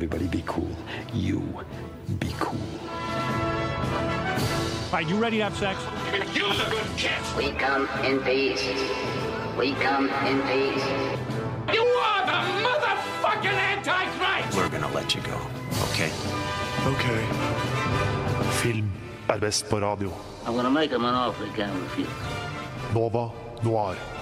Everybody be cool. You be cool. All right, you ready to have sex? We come in peace. We come in peace. You are the motherfucking Antichrist! We're gonna let you go, okay? Ok. Film er best på radio. I'm gonna make him an offer he can't refuse. Nova Noir.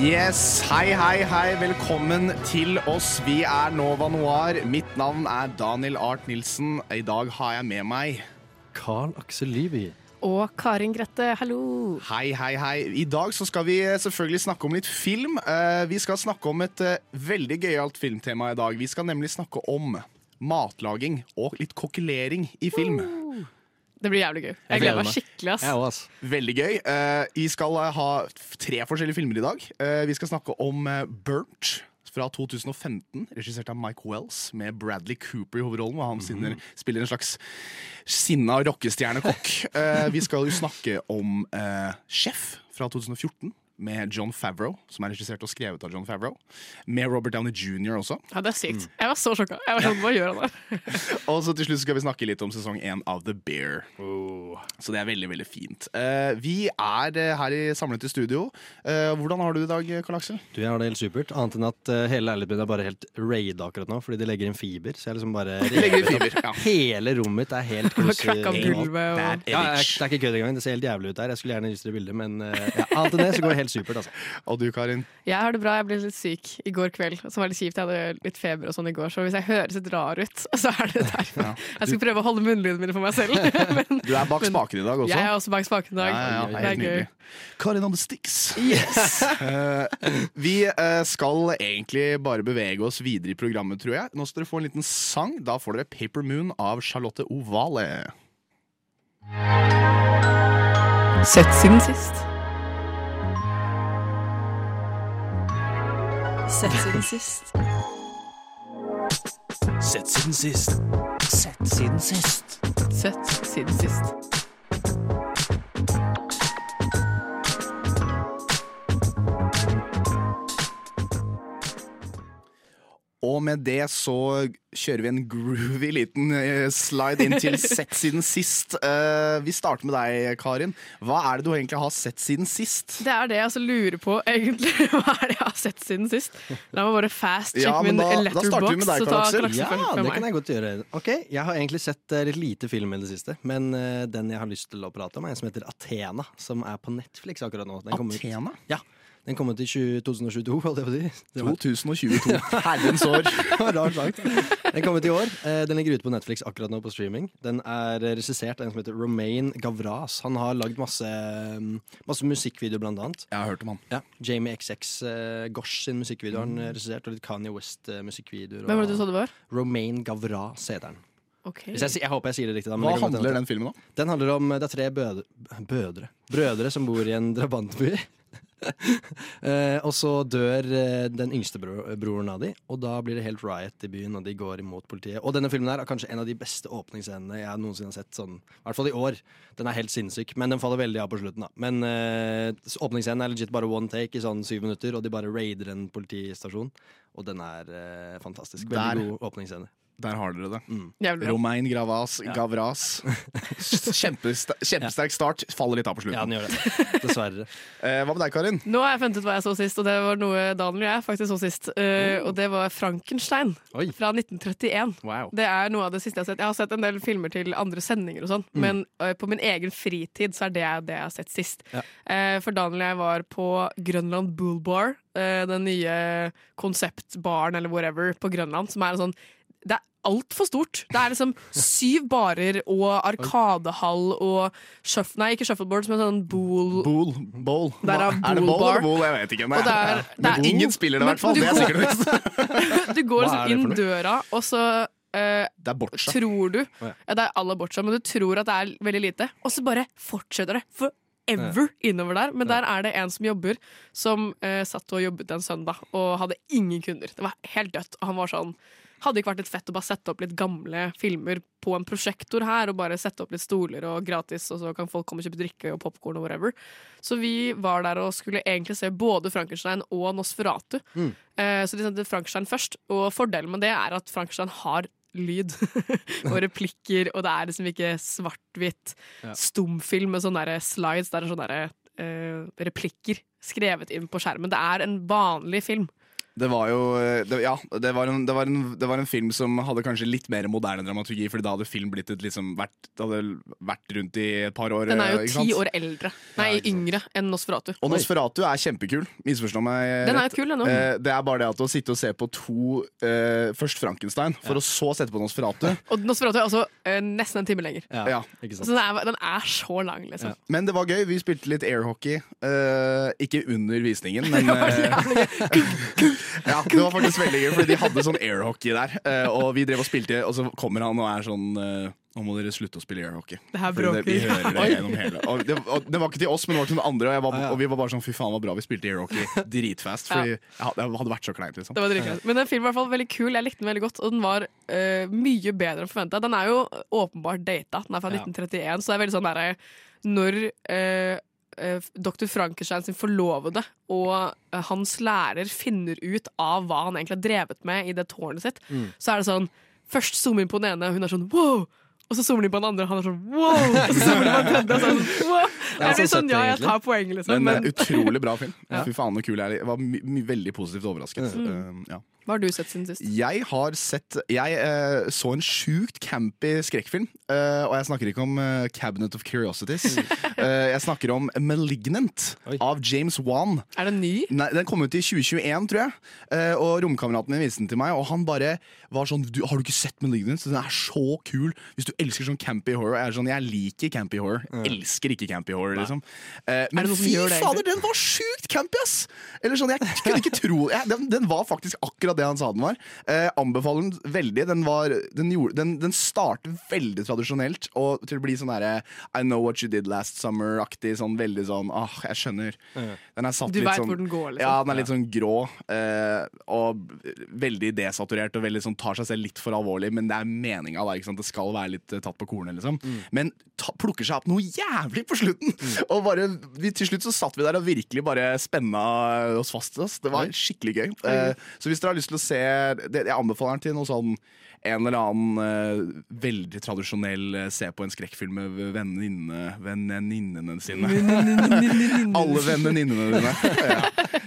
Yes, hei, hei, hei. Velkommen til oss. Vi er Nova Noir. Mitt navn er Daniel Art Nilsen. I dag har jeg med meg Carl Aksel Lyby. Og Karin Grette, hallo. Hei, hei, hei. I dag så skal vi selvfølgelig snakke om litt film. Eh, Vi skal snakke om et eh, veldig gøyalt filmtema i dag. Vi skal nemlig snakke om matlaging og litt kokkelering i film. Det blir jævlig gøy. Jeg Jeg gleder meg skikkelig. ass. Jeg også, ass. Veldig gøy. Uh, Vi skal eh, ha tre forskjellige filmer i dag. Uh, Vi skal snakke om uh, Burnt fra 2015, regissert av Mike Wells, med Bradley Cooper i hovedrollen. Og han sinner, spiller en slags sinna rockestjernekokk. uh, Vi skal jo snakke om uh, Chef fra 2014. Med John Favreau, som er regissert og skrevet av John Favreau. Med Robert Downey jr. også. Ja, det er sykt. Jeg var så sjokka. Jeg var sånn, Hva gjør han der? Og så til slutt skal vi snakke litt om sesong én av The Bear. Så det er veldig, veldig fint. Uh, vi er eh, her i, samlet i studio. Uh, hvordan har du det i dag, Karl Aksel? Du, jeg har det helt supert. Annet enn at hele leiligheten min er bare helt raida akkurat nå, fordi de legger inn fiber. Så jeg liksom bare legger inn fiber, ja. Hele rommet mitt er helt gulvet og Bad det er ikke kødd engang. Det ser helt jævlig ut der. Jeg skulle gjerne vist dere bildet, men ja, annet enn det så går det helt supert, altså. Og du, Karin? Jeg har det bra. Jeg ble litt syk i går kveld, som var litt kjipt. Jeg hadde litt feber og sånn i går, så hvis jeg høres litt rar ut, så er det derfor. Ja. Jeg skal prøve å holde munnlydene mine for meg selv. Men Du er bak spaken i dag også? jeg er også bak spaken i dag. Ja, ja, ja, Det helt er gøy. nydelig. Karin on the sticks. Yes. Eh, vi eh, skal egentlig bare bevege oss videre i programmet, tror jeg. Nå skal dere få en liten sang. Da får dere Paper Moon av Charlotte Ovale. Sett siden sist. Sett siden sist. Sett siden sist. Sett siden sist. Sett siden sist. Og med det så kjører vi en groovy liten eh, slide inn til sett siden sist. Eh, vi starter med deg, Karin. Hva er det du egentlig har sett siden sist? Det er det jeg altså lurer på, egentlig. Hva er det jeg har sett siden sist? La meg bare fast Ja, sjekke men min letterbox. da starter vi med deg, så Karl Aksel. Ja, det meg. kan jeg godt gjøre. Ok, Jeg har egentlig sett eh, litt lite film i det siste, men den jeg har lyst til å prate om, er en som heter Athena, som er på Netflix akkurat nå. Den Athena? ut- Athena? Ja, den kom ut i 2022, holdt jeg på å si. 2022. Herrens år. Rart sagt. Den kom ut i år. Eh, Den ligger ute på Netflix akkurat nå på streaming. Den er eh, regissert av en som heter Romain Gavras. Han har lagd masse, mm, masse musikkvideoer, blant annet. Jeg har hørt om han. Ja. Jamie XX uh, Gosh sin musikkvideo har han eh, regissert, og litt Kanye West-musikkvideoer. Hvem var det du sa det var? Romain Gavras heter han. Okay. Hvis jeg, jeg håper jeg sier det riktig. Da, men Hva handler den filmen om? Den handler om Det er tre bødre, bødre Brødre som bor i en drabantby. eh, og så dør eh, den yngste bro broren av de, og da blir det helt riot i byen, og de går imot politiet. Og denne filmen her er kanskje en av de beste åpningsscenene jeg noensinne har sett. Sånn, I hvert fall i år. Den er helt sinnssyk, men den faller veldig av på slutten. da Men eh, åpningsscenen er legit bare one take i sånn syv minutter, og de bare raider en politistasjon. Og den er eh, fantastisk. Veldig Der. god åpningsscene. Der har dere det. Mm. Romain Gravas, Gavras. Kjempesterk, kjempesterk start. Faller litt av på Ja, den gjør det. Dessverre. Eh, hva med deg, Karin? Nå har jeg funnet ut hva jeg så sist, og det var noe Daniel og jeg faktisk så sist. Uh, og det var Frankenstein Oi. fra 1931. Wow. Det er noe av det siste jeg har sett. Jeg har sett en del filmer til andre sendinger og sånn, Mm. men uh, på min egen fritid så er det det jeg har sett sist. Ja. Uh, for Daniel og jeg var på Grønland Bull Bar, eh, den nye konseptbaren eller whatever på Grønland, som er en sånn det er altfor stort. Det er liksom syv barer og arkadehall og shuff, Nei, ikke shuffleboards, men sånn bool Bool. Bowl. Der er er det Bowl Bar. eller bowl? Jeg vet ikke. Det er- det Men er- ingen spiller det, i hvert fall. Det er sikkert. Du går liksom inn døra, og så Uh, Det er boccia. tror du ja. Ja, det er à la boccia, men du tror at det er veldig lite, og så bare fortsetter det. Forever innover der. Men der er det en som jobber, som uh, satt og jobbet en søndag og hadde ingen kunder. Det var helt dødt. Og han var sånn Hadde det ikke vært litt fett å bare sette opp litt gamle filmer på en prosjektor her, og bare sette opp litt stoler og gratis, og så kan folk komme og kjøpe drikke og popkorn og whatever. Så vi var der og skulle egentlig se både Frankenstein og Nosferatu. Mm. Eh, så de sendte Frankenstein først, og fordelen med det er at Frankenstein har lyd og replikker, og det er liksom ikke svart-hvitt Ja. stumfilm med sånne der slides det er sånne der, eh, replikker skrevet inn på skjermen. Det er en vanlig film. Det var jo eh, det, Ja, det var, en, det, var en, det var en film som hadde kanskje litt mer moderne dramaturgi, Fordi da hadde film blitt et liksom vært, det hadde vært rundt i et par år. Den er jo eh, ti år eldre, nei yngre enn Nosferatu. Og Nosferatu er kjempekul. Misforstå meg. Den er kul, den. Eh, det er bare det at å sitte og se på to eh, Først Frankenstein, for å så sette på Nosferatu. Og Nosferatu er altså eh, nesten en time lenger. Ja, Ja. ikke Så den er, den er så lang, liksom. Ja. Men det var gøy. Vi spilte litt airhockey. Eh, ikke under visningen, men eh, Ja, det var faktisk veldig gøy, for de hadde sånn airhockey der. eh, og vi drev og spilte, og så kommer han og er sånn eh, nå må dere slutte å spille airhockey. Det her bråker. det- Vi hører det gjennom hele og det, og det var ikke til oss, men det var til noen andre. Og, jeg var, og vi var bare sånn fy faen, var bra vi spilte airhockey dritfast. Fordi ja, det hadde vært så kleint, liksom. Det var dritfast. Men den filmen var i hvert fall veldig kul. Jeg likte den veldig godt, og den var uh, mye bedre enn forventa. Den er jo åpenbart data. Den er fra Ja. 1931, så det er veldig sånn derre Når eh, Dr. Frankenstein sin forlovede og eh, hans lærer finner ut av hva han egentlig har drevet med i det tårnet sitt, så er det sånn Først zoomer inn på den ene, og hun er sånn wow! Og så zoomer de på den andre, og han er sånn wow! Og så zoomer de på den tredje, og så er han sånn wow! er sånn sånn, ja, jeg tar poeng, liksom. Men, Men eh, utrolig bra film. Ja. Fy faen, så kul jeg er. Jeg var veldig positivt overrasket. Eh, ja. Hva har du sett siden sist? Jeg har sett Jeg eh, så en sjukt campy skrekkfilm. eh, og jeg snakker ikke om eh, Cabinet of Curiosities. Eh, jeg snakker om Malignant Oi. av James Wan. Er den ny? Nei, Den kom ut i 2021, tror jeg. Eh, og romkameraten min viste den til meg, og han bare var sånn du, 'Har du ikke sett Malignant?' Den er så kul! Hvis du elsker sånn campy horror. Jeg er sånn, jeg liker campy horror. Elsker ikke campy horror, liksom. Eh, men fy fader, den var sjukt campy, ass! Eller sånn, Jeg kunne ikke tro jeg, den, den var faktisk akkurat det han sa den var. Eh, anbefaler den veldig. Den, var, den, gjorde, den, den starter veldig tradisjonelt og til å bli sånn derre I know what you did last summer-aktig. Sånn veldig sånn åh, jeg skjønner. Den er satt Du litt vet sånn hvor den går, liksom. Ja, den er litt sånn grå. eh, og veldig desaturert og veldig sånn tar seg selv litt for alvorlig, men det er meninga. da, ikke sant? Det skal være litt eh, tatt på kornet, liksom. Men ta, plukker seg opp noe jævlig på slutten! Og bare, vi, til slutt så satt vi der og virkelig bare spenna oss fast. Oss. Det var skikkelig gøy. Eh, så hvis dere har lyst til å se Jeg anbefaler den til noe sånn en eller annen eh, veldig tradisjonell eh, se på en skrekkfilm med venninne, venninnene sine. Alle venninnene dine. Ja.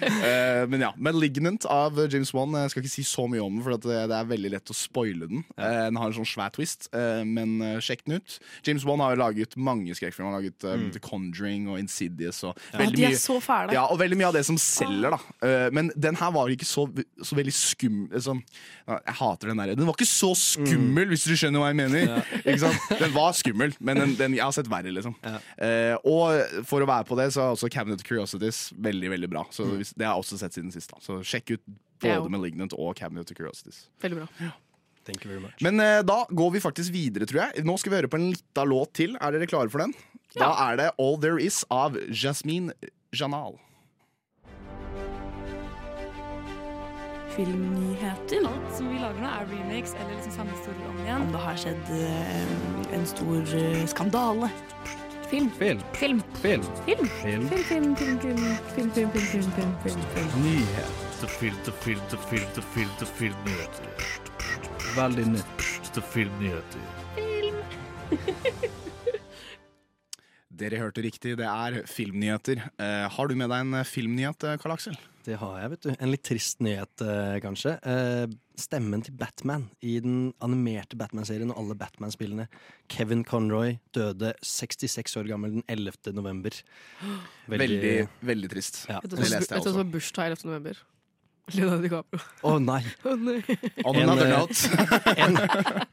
Eh, men ja, Malignant av James Wan. Jeg skal ikke si så mye om den, for at det, er veldig lett å spoile den. Den har en sånn svær twist, men sjekk den ut. James Wan har jo laget mange skrekkfilmer. Han har laget eh, The Conjuring og Insidious. Og ja, de er så fæle. ja, og veldig mye av det som selger, da. Eh, men den her var ikke så, så veldig skummel sånn, Jeg hater den der. Den var ikke så skummel, hvis du skjønner hva jeg mener. Ikke sant? Den var skummel, men den, den, jeg har sett verre, liksom. Eh, og for å være på det, så er også Cabinet of Curiosities veldig veldig bra. Så hvis, Det har jeg også sett siden sist. da Så sjekk ut både ja. Malignant og Cabinet of Curiosities. Veldig bra. Thank you very much. Men eh, da går vi faktisk videre, tror jeg. Nå skal vi høre på en lita låt til. Er dere klare for den? Da er det All There Is av Jasmine Janal. Filmnyheter. Alt som vi lager nå, er remakes eller liksom samme historie om igjen. Om det har skjedd eh, en stor eh, skandale. Film. Film. Film. Film. Film. Film. Film, film, film, film, film, film, film, film, film, film, film. Nyheter, film film, film film filmnyheter. Veldig nytt. Filmnyheter. Film. Dere hørte riktig, det er filmnyheter. Eh, har du med deg en eh, filmnyhet, eh, Karl Aksel? Det har jeg, vet du. En litt trist nyhet, eh, kanskje. Eh, stemmen til Batman i den animerte Batman-serien og alle Batman-spillene. Kevin Conroy døde 66 år gammel den 11. november. Veldig, veldig trist. Ja. Jeg vet du hva som har bursdag 11. november? Leonardo DiCaprio. Å nei! Oh, nei. En, another eh. En,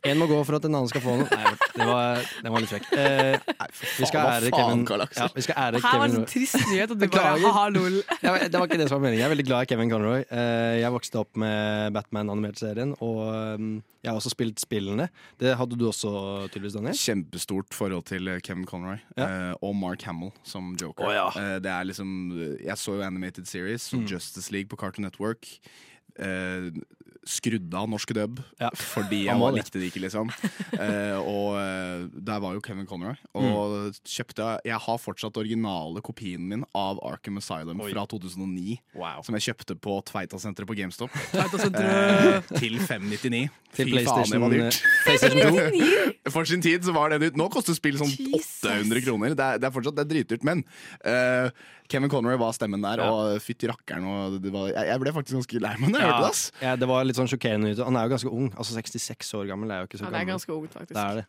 en må gå for at en annen skal få noe. Nei, det var, det var litt frekk. Eh, vi skal ære Kevin ja, vi skal ære Her var det en trist nyhet, og du bare ha-ha, lol. Ja, det var ikke det som var meningen. Jeg er veldig glad i Kevin Conroy. Eh, Jeg vokste opp med Batman-animert-serien, og um, jeg har også spilt spillene. Det hadde du også, tydeligvis, Daniel. Kjempestort forhold til eh, Kevin Conroy eh, og Mark Hamill som Joker. Oh, ja. uh, det er liksom Jeg så jo Animated Series mm. Justice League på Cartoon Network. Eh, skrudde av norsk dub fordi jeg var, likte det ikke, liksom. uh, og eh, der var jo Kevin Conroy. Og kjøpte Jeg har fortsatt originale kopien min av Arkham Asylum fra 2009. Som jeg kjøpte på Tveitasenteret på GameStop. Eh, til 599. Til Fy faen, det var PlayStation, dyrt. PlayStation 2. For sin tid så var det dyrt. Nå koster spill sånn Jesus. 800 kroner. Det er, det er fortsatt det er dritdyrt, men uh, Kevin Conroy var stemmen der, og fytti rakkeren. Og var, jeg, jeg ble faktisk ganske lei meg da jeg hørte det. ass. Ja, det var litt sånn sjokkerende ut. Han er jo ganske ung. Altså 66 år gammel er jo ikke så Ja, det er gammel. ganske ungt, faktisk. Det er det.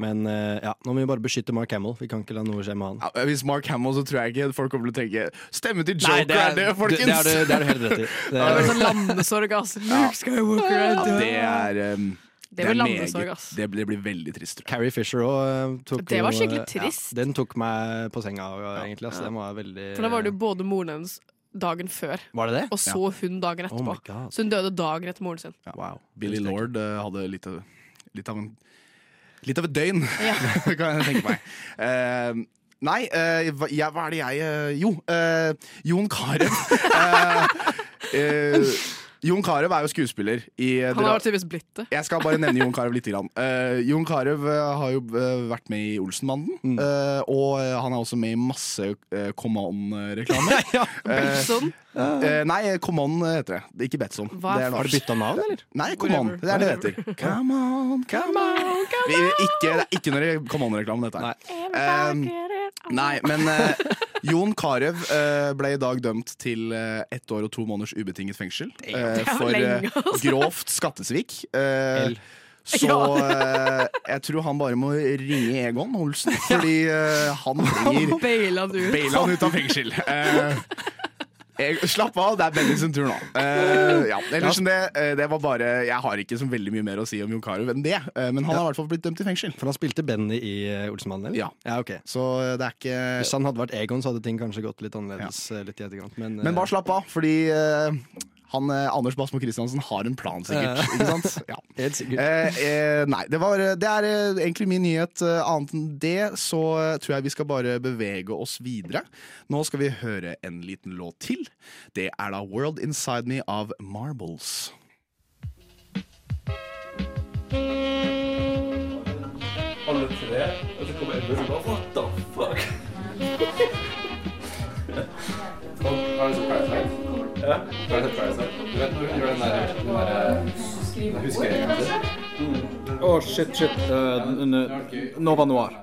Men eh, ja, nå må vi bare beskytte Mark Hamill. Vi kan ikke la noe skje med han. Ja, hvis Mark Hamill, så tror jeg ikke folk kommer til å tenke Stemme til Nei, Joker er det, folkens! Det, er du, det er du helt rett i. Det, Det blir sånn landesorg, ass. Luke Skywalker er Ja, det er um, Det er landesorg, meget- Det blir, det blir veldig trist. tror jeg. Carrie Fisher òg tok Det var skikkelig eh, trist. Ja, den tok meg på senga, egentlig. Den var veldig For da var det jo både moren hennes dagen før, Var det det? og så hun dagen Oh etterpå. Oh så hun døde dagen etter moren sin. Wow. Billy Lord uh, hadde litt av, litt av en Litt av et døgn, Ja. kan jeg tenke meg. Uh, nei, uh, hva, ja, hva er det jeg eh, Jo, eh, Jon Carew. Jon Carew er jo skuespiller i eh, Han har tydeligvis blitt det. Jeg skal bare nevne Jon Carew litt. Grann. Uh, Jon Carew eh, har jo vært med i Olsenbanden. Mm. uh, og han er også med i masse uh, Come On-reklame. Benson. Eh, nei, Come On heter det. det. er Ikke Betson. Er Har du bytta navn, eller? Nei, Come On. Det er det det heter. Come on, come on. Vi, ikke, det er ikke noe Come On-reklame, dette her. Eh, nei, men uh, Jon Carew uh, ble i dag dømt til uh, ett år og to måneders ubetinget fengsel for altså. grovt skattesvik. Uh, så eh, jeg tror han bare må ringe Egon Olsen, fordi han blir Baila han ut. av fengsel. Eh, jeg, slapp av, det er Benny sin tur nå. Uh, ja, ellers ja. det, eh, det var bare Jeg har ikke så veldig mye mer å si om Jon Carew enn det, eh, men han har i hvert fall blitt dømt i fengsel. For han spilte Benny i uh, Olsenmannen, eller? Ja. ja ok. Så det er ikke Hvis han hadde vært Egon, så hadde ting kanskje gått litt annerledes. litt i etterkant. Men, Men bare slapp av, fordi eh, han, eh, Anders Basmo Christiansen har en plan, sikkert. Ikke sant? Ja. helt sikkert. Eh, eh, nei, det, var, det er eh, egentlig min nyhet. Eh, annet enn det så tror jeg vi skal bare bevege oss videre. Nå skal vi høre en liten låt til. Det er da World Inside Me av Marbles. Å, shit, shit. Uh, Nova Noir.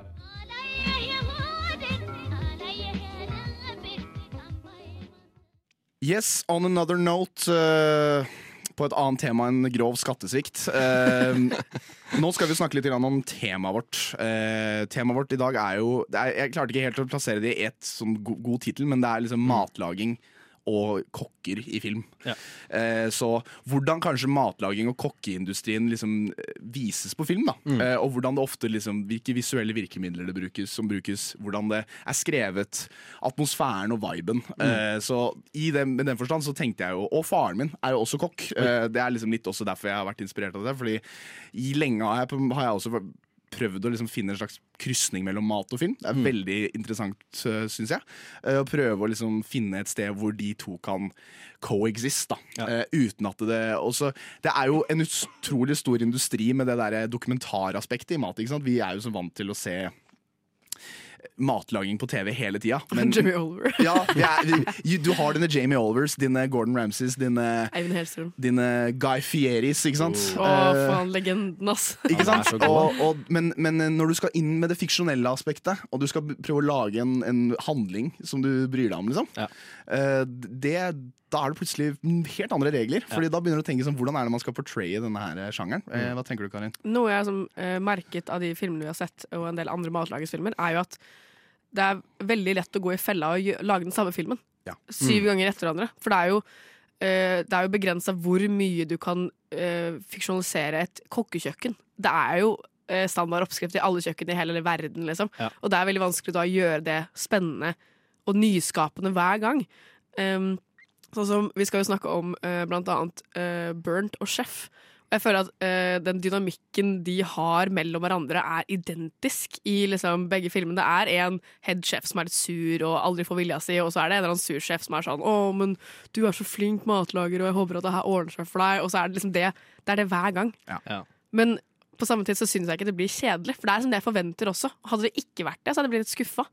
Yes, on another note uh, På et annet tema enn grov skattesvikt. Uh, nå skal vi snakke litt om temaet vårt. Uh, temaet vårt i dag er jo er, Jeg klarte ikke helt å plassere det i ett sånn go god tittel, men det er liksom matlaging og kokker i film. Ja. Eh, så hvordan kanskje matlaging og kokkeindustrien liksom eh, vises på film, da. Eh, og hvordan det ofte liksom, hvilke visuelle virkemidler det brukes, som brukes, hvordan det er skrevet, atmosfæren og viben. Eh, så i den, med den forstand så tenkte jeg jo Og faren min er jo også kokk. Eh, det er liksom litt også derfor jeg har vært inspirert av det. Fordi i lenge har jeg, har jeg også prøvd å liksom finne en slags krysning mellom mat og film. Det er veldig interessant, uh, syns jeg. Eh, Å prøve å liksom finne et sted hvor de to kan coexist. da Eh, Uten at det også, Det er jo en utrolig stor industri med det der dokumentaraspektet i mat. Vi er jo så vant til å se matlaging på TV hele tida. Jamie Oliver. ja, ja, du har dine Jamie Olivers, dine Gordon Ramsays, dine, dine Guy Fieris, ikke sant? Å, Eh, faen, legenden, ass. ikke sant? Og, og, men, men når du skal inn med det fiksjonelle aspektet, og du skal prøve å lage en, en handling som du bryr deg om, liksom, Ja. eh, det, da er det plutselig helt andre regler. Fordi da begynner du å tenke sånn, hvordan er det man skal portraye denne her sjangeren. Eh, hva tenker du, Karin? Noe jeg har eh, merket av de filmene vi har sett, og en del andre matlagersfilmer, er jo at det er veldig lett å gå i fella og lage den samme filmen. Ja. Syv ganger etter hverandre. For det er jo, eh, det er jo begrensa hvor mye du kan eh, fiksjonalisere et kokkekjøkken. Det er jo eh, standard oppskrift i alle kjøkken i hele verden, liksom. Ja. Og det er veldig vanskelig da å gjøre det spennende og nyskapende hver gang. Um, sånn som Vi skal jo snakke om eh, blant annet eh, Burnt og Chef. Jeg føler at eh, den dynamikken de har mellom hverandre, er identisk i liksom, begge filmene. Det er en head chef som er litt sur og aldri får vilja si, og så er det en eller annen sur sjef som er sånn 'Å, men du er så flink matlager, og jeg håper at det her ordner seg for deg.' Og så er det liksom det. Det er det hver gang. Ja. Men på samme tid så syns jeg ikke det blir kjedelig, for det er som det jeg forventer også. Hadde det ikke vært det, så hadde jeg blitt litt skuffa.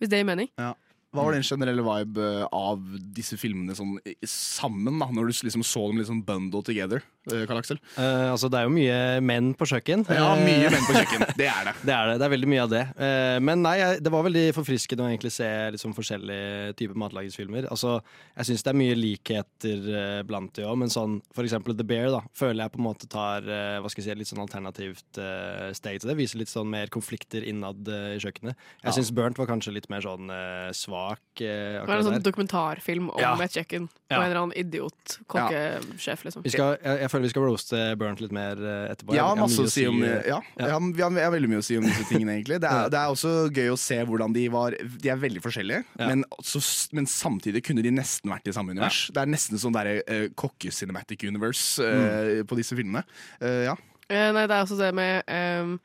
Hvis det gir mening. Ja. Hva var den generelle vibe eh, av disse filmene sånn sammen, da, når du liksom så dem liksom bundled together? Eh, Karl Aksel? Uh, altså, det er jo mye menn på kjøkken. Ja, Eh, mye menn på kjøkken. Det er det. Det er det. Det er veldig mye av det. Uh, men nei, det var veldig forfriskende å egentlig se sånn forskjellige typer matlagingsfilmer. Altså, jeg syns det er mye likheter uh, blant de òg, men sånn for eksempel The Bear da, føler jeg på en måte tar eh, hva skal jeg si, litt sånn alternativt uh, steg til det. Viser litt sånn mer konflikter innad eh, i kjøkkenet. Jeg Ja. syns Burnt var kanskje litt mer sånn eh, svak uh, Det var en sånn der. dokumentarfilm om Ja. et kjøkken og Ja. en eller annen idiot kokkesjef, liksom. Vi skal, jeg, jeg føler vi skal roaste Burnt litt mer eh, etterpå. Ja, masse å si om ja. ja, jeg har, vi har, jeg har veldig mye å si om disse tingene, egentlig. Det er, det er også gøy å se hvordan de var De er veldig forskjellige, Ja. men, så, men samtidig kunne de nesten vært i samme univers. Det er nesten sånn derre uh, kokke-cinematic universe eh, på disse filmene. Uh, ja. Eh, nei, det er også det med ehm,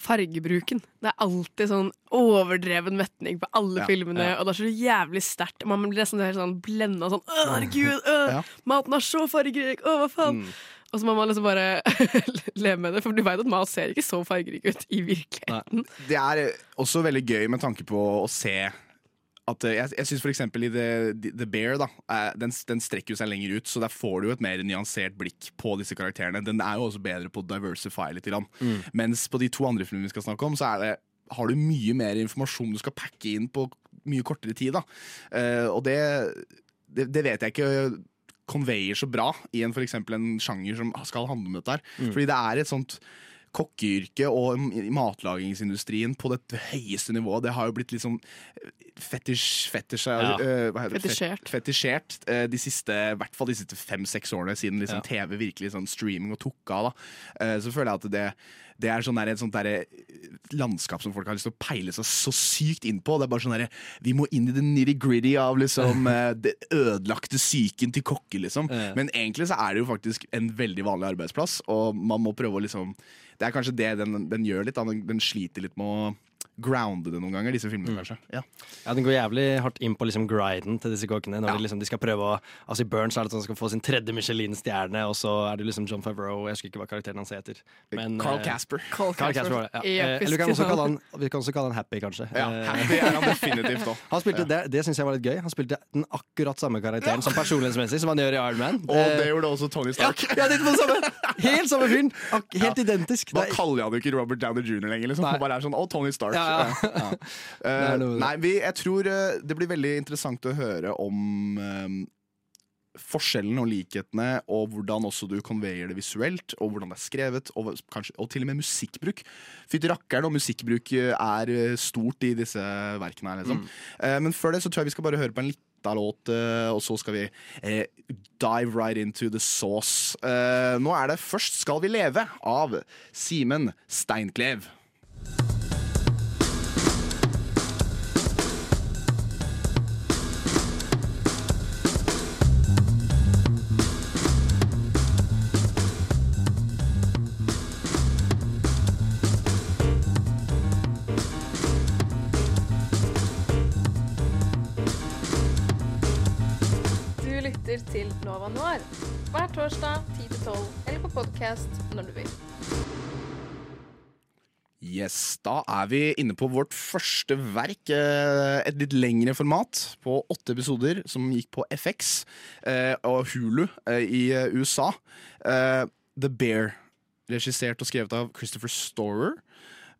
fargebruken. Det er alltid sånn overdreven metning på alle Ja, filmene, ja. og det er så jævlig sterkt. Man blir nesten helt sånn blenda sånn Å, herregud! Øh, Ja. Maten er så fargerik! Å, hva faen? Og så må man liksom bare leve med det, for du vet at mat ser ikke så fargerik ut i virkeligheten. Det er også veldig gøy med tanke på å se at eh, Jeg, jeg syns f.eks. i The, The Bear da, eh, den, den strekker seg lenger ut, så der får du jo et mer nyansert blikk på disse karakterene. Den er jo også bedre på å diversify litt. Mm. Mens på de to andre filmene vi skal snakke om, så er det, har du mye mer informasjon du skal pakke inn på mye kortere tid. Da. Uh, og det, det, det vet jeg ikke conveyer så bra i en, for en sjanger som skal handle om dette. her. Mm. Fordi det er et sånt kokkeyrket og matlagingsindustrien på det høyeste nivået. Det har jo blitt litt sånn fetisj, fetisj Ja. uh, hva heter? Fetisjert. Fetisjert uh, de siste, i hvert fall de siste fem-seks årene, siden liksom Ja. TV virkelig sånn streaming og tok av. Da. Eh, så føler jeg at det, det er sånn der, et sånt der landskap som folk har lyst til å peile seg så sykt inn på. Det er bare sånn der, Vi må inn i det nitty-gritty av liksom, eh, det ødelagte psyken til kokker, liksom. Ja. Men egentlig så er det jo faktisk en veldig vanlig arbeidsplass, og man må prøve å liksom Det er kanskje det den, den gjør litt. Da. Den, den sliter litt med å grounde det noen ganger, disse filmene, kanskje. Ja. Ja, Den går jævlig hardt inn på liksom grinden til disse kokkene. Når Ja. de, liksom, de skal prøve å Altså I Burns er det sånn at han skal få sin tredje Michelin-stjerne, og så er det liksom John Favreau Jeg husker ikke hva karakteren hans heter. Men, Carl eh, Casper. Carl Carl Casper det, ja. Eh, Episk Eller vi kan, også kalle han, vi kan også kalle han Happy, kanskje. Ja, Eh, happy er han definitivt òg. han spilte, Det, det syns jeg var litt gøy. Han spilte den akkurat samme karakteren som personlighetsmessig som han gjør i Iron Man. Og det gjorde også Tony Stark. ja, det var samme. Helt samme fyren. Helt identisk. Da er- kaller han jo ikke Robert Downer jr. lenger. Liksom. Nei. Han bare er sånn, Å, Tony Stark. Ja, ja. Eh, nei, vi, jeg tror eh, det blir veldig interessant å høre om um, forskjellene og likhetene, og hvordan også du conveyer det visuelt, og hvordan det er skrevet, og, kanskje, og til og med musikkbruk. Fytti rakkeren, og musikkbruk eh, er stort i disse verkene her, liksom. Eh, men før det så tror jeg vi skal bare høre på en liten låt, og så skal vi eh, dive right into the sauce. Eh, nå er det Først skal vi leve av Simen Steinklev. onsdag 10 til 12, eller på podkast når du vil. Yes, Da er vi inne på vårt første verk. Eh, et litt lengre format på åtte episoder som gikk på FX eh, og Hulu eh, i USA. The Bear, regissert og skrevet av Christopher Storer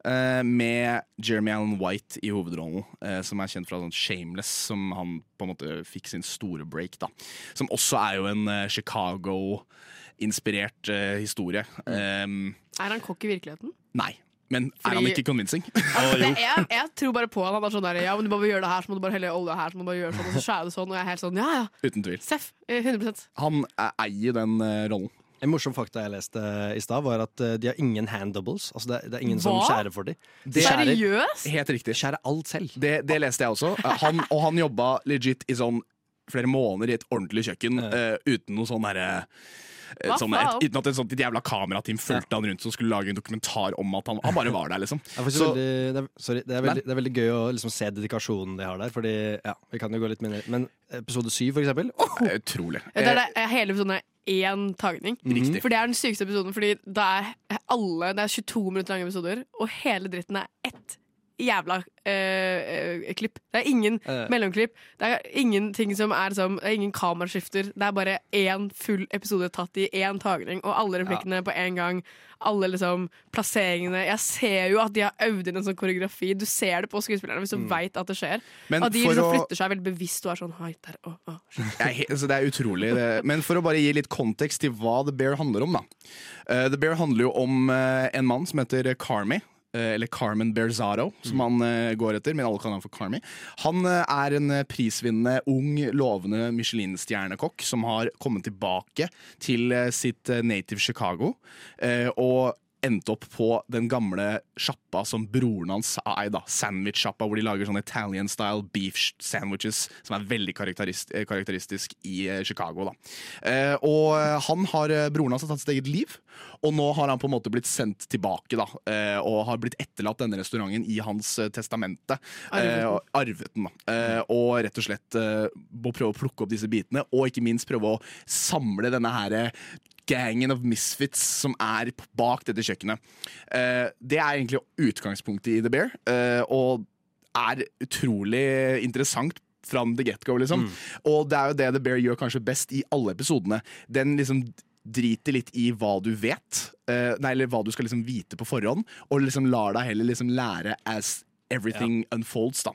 eh, Med Jeremy Allen White i hovedrollen, eh, som er kjent fra sånn Shameless, som han på en måte fikk sin store break. da Som også er jo en eh, Chicago-inspirert historie. Um, Er han kokk i virkeligheten? Nei. Men er han ikke convincing? Altså, det, jeg, jeg tror bare på han. Han er sånn der, ja, men du bare gjøre det her, så må du bare helle olje her, så må du bare gjøre sånn, og så skjærer du sånn. Og jeg er helt sånn, ja ja, Uten tvil. Seff. eh, 100% Han eier den rollen. En morsom fakta jeg leste i stad, var at eh, de har ingen hand doubles. Altså det, er- det er ingen som skjærer for dem. Det- Seriøst? Helt riktig. Skjærer alt selv. Det, det leste jeg også. Eh, Han, og han jobba legit i sånn flere måneder i et ordentlig kjøkken uh, uten noe sånn herre eh, Hva sånn, et, uten at et sånt jævla kamerateam fulgte han rundt som skulle lage en dokumentar om at han, han bare var der, liksom. Det er, Så- veldig, det, er, sorry, det, er veldig, det er veldig gøy å liksom se dedikasjonen de har der. Fordi, ja, vi kan jo gå litt mer Men episode syv, for eksempel. Det er Utrolig. Det er, det, hele episoden er én tagning. Riktig. For det er den sykeste episoden, fordi det er alle Det er 22 minutter lange episoder, og hele dritten er ett jævla eh, klipp. Det er ingen uh. mellomklipp. Det er ingenting som er som Det er ingen kameraskifter. Det er bare én full episode tatt i én tagning, og alle replikkene på én gang. Alle liksom plasseringene. Jeg ser jo at de har øvd inn en sånn koreografi. Du ser det på skuespillerne hvis du Mm. vet at det skjer. Men at de liksom å- flytter seg veldig bevisst og er sånn Hei, der, å, å. Altså det er utrolig. Det. Men for å bare gi litt kontekst til hva The Bear handler om, da. Uh, The Bear handler jo om uh, en mann som heter Carmy. Eh, eller Carmen Berzaro, som han eh, går etter, men alle kaller han for Carmi. Han eh, er en prisvinnende, ung, lovende Michelin-stjernekokk som har kommet tilbake til sitt native Chicago. og endte opp på den gamle sjappa som broren hans eide, da. Sandwich-sjappa, hvor de lager sånne Italian-style beef sandwiches, som er veldig karakterist eh, karakteristisk i eh, Chicago. da. Eh, og han har, broren hans har tatt sitt eget liv, og nå har han på en måte blitt sendt tilbake, da, eh, og har blitt etterlatt denne restauranten i hans testamente. Arvet den. Eh, og arvet den, da. Og rett og slett prøve å plukke opp disse bitene, og ikke minst prøve å samle denne her gangen of misfits som er bak dette kjøkkenet. Eh, det er egentlig utgangspunktet i The Bear, eh, og er utrolig interessant from the get-go, liksom. Og det er jo det The Bear gjør kanskje best i alle episodene. Den liksom driter litt i hva du vet, eh, nei, eller hva du skal liksom vite på forhånd, og liksom lar deg heller liksom lære as everything unfolds, da.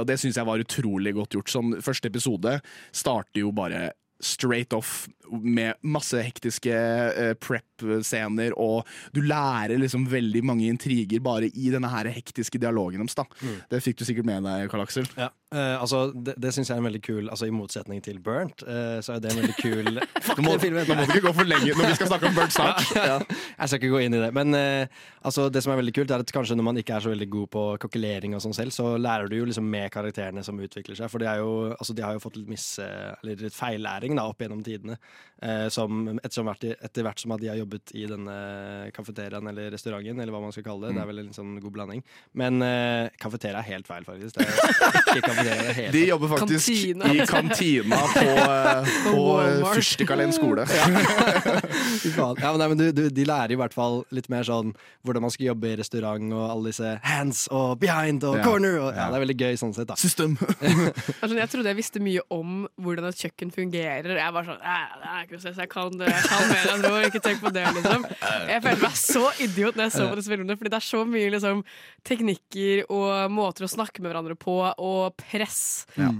Og det syns jeg var utrolig godt gjort. Sånn, første episode starter jo bare straight off med masse hektiske uh, prep-scener, og du lærer liksom veldig mange intriger bare i denne her hektiske dialogen deres. Mm. Det fikk du sikkert med deg, Karl Aksel. Ja, eh, altså, det det syns jeg er en veldig kul Altså I motsetning til Burnt, uh, så er det en veldig kul Nå må, nå må du ikke gå for lenge når vi skal snakke om Burnt snart. ja. Jeg skal ikke gå inn i det. Men uh, altså, det som er veldig kult, er at kanskje når man ikke er så veldig god på kokkelering og sånn selv, så lærer du jo liksom med karakterene som utvikler seg. For de, er jo, altså, de har jo fått litt mis... Eller litt feillæring da, opp gjennom tidene. Eh, som etter, hvert, etter hvert som at de har jobbet i denne kafeteriaen eller restauranten, eller hva man skal kalle det. Det er vel en sånn god blanding. Men uh, kafeteria er helt feil, faktisk. Det er ikke De jobber faktisk Kantina. i kantina på, eh, På eh, Fyrstikkalén skole. Ja, men, nei, men du, du, de lærer i hvert fall litt mer sånn hvordan man skal jobbe i restaurant, og alle disse hands og behind og Ja. corner. Og, ja, det er veldig gøy sånn sett, da. System. Altså, jeg trodde jeg visste mye om hvordan et kjøkken fungerer. Jeg var sånn, det er ikke noe stress, jeg kan, det, jeg kan mer, jeg tror, ikke tenk på det, liksom. Jeg følte meg så idiot når jeg så på disse filmene, fordi det er så mye liksom, teknikker og måter å snakke med hverandre på, og press.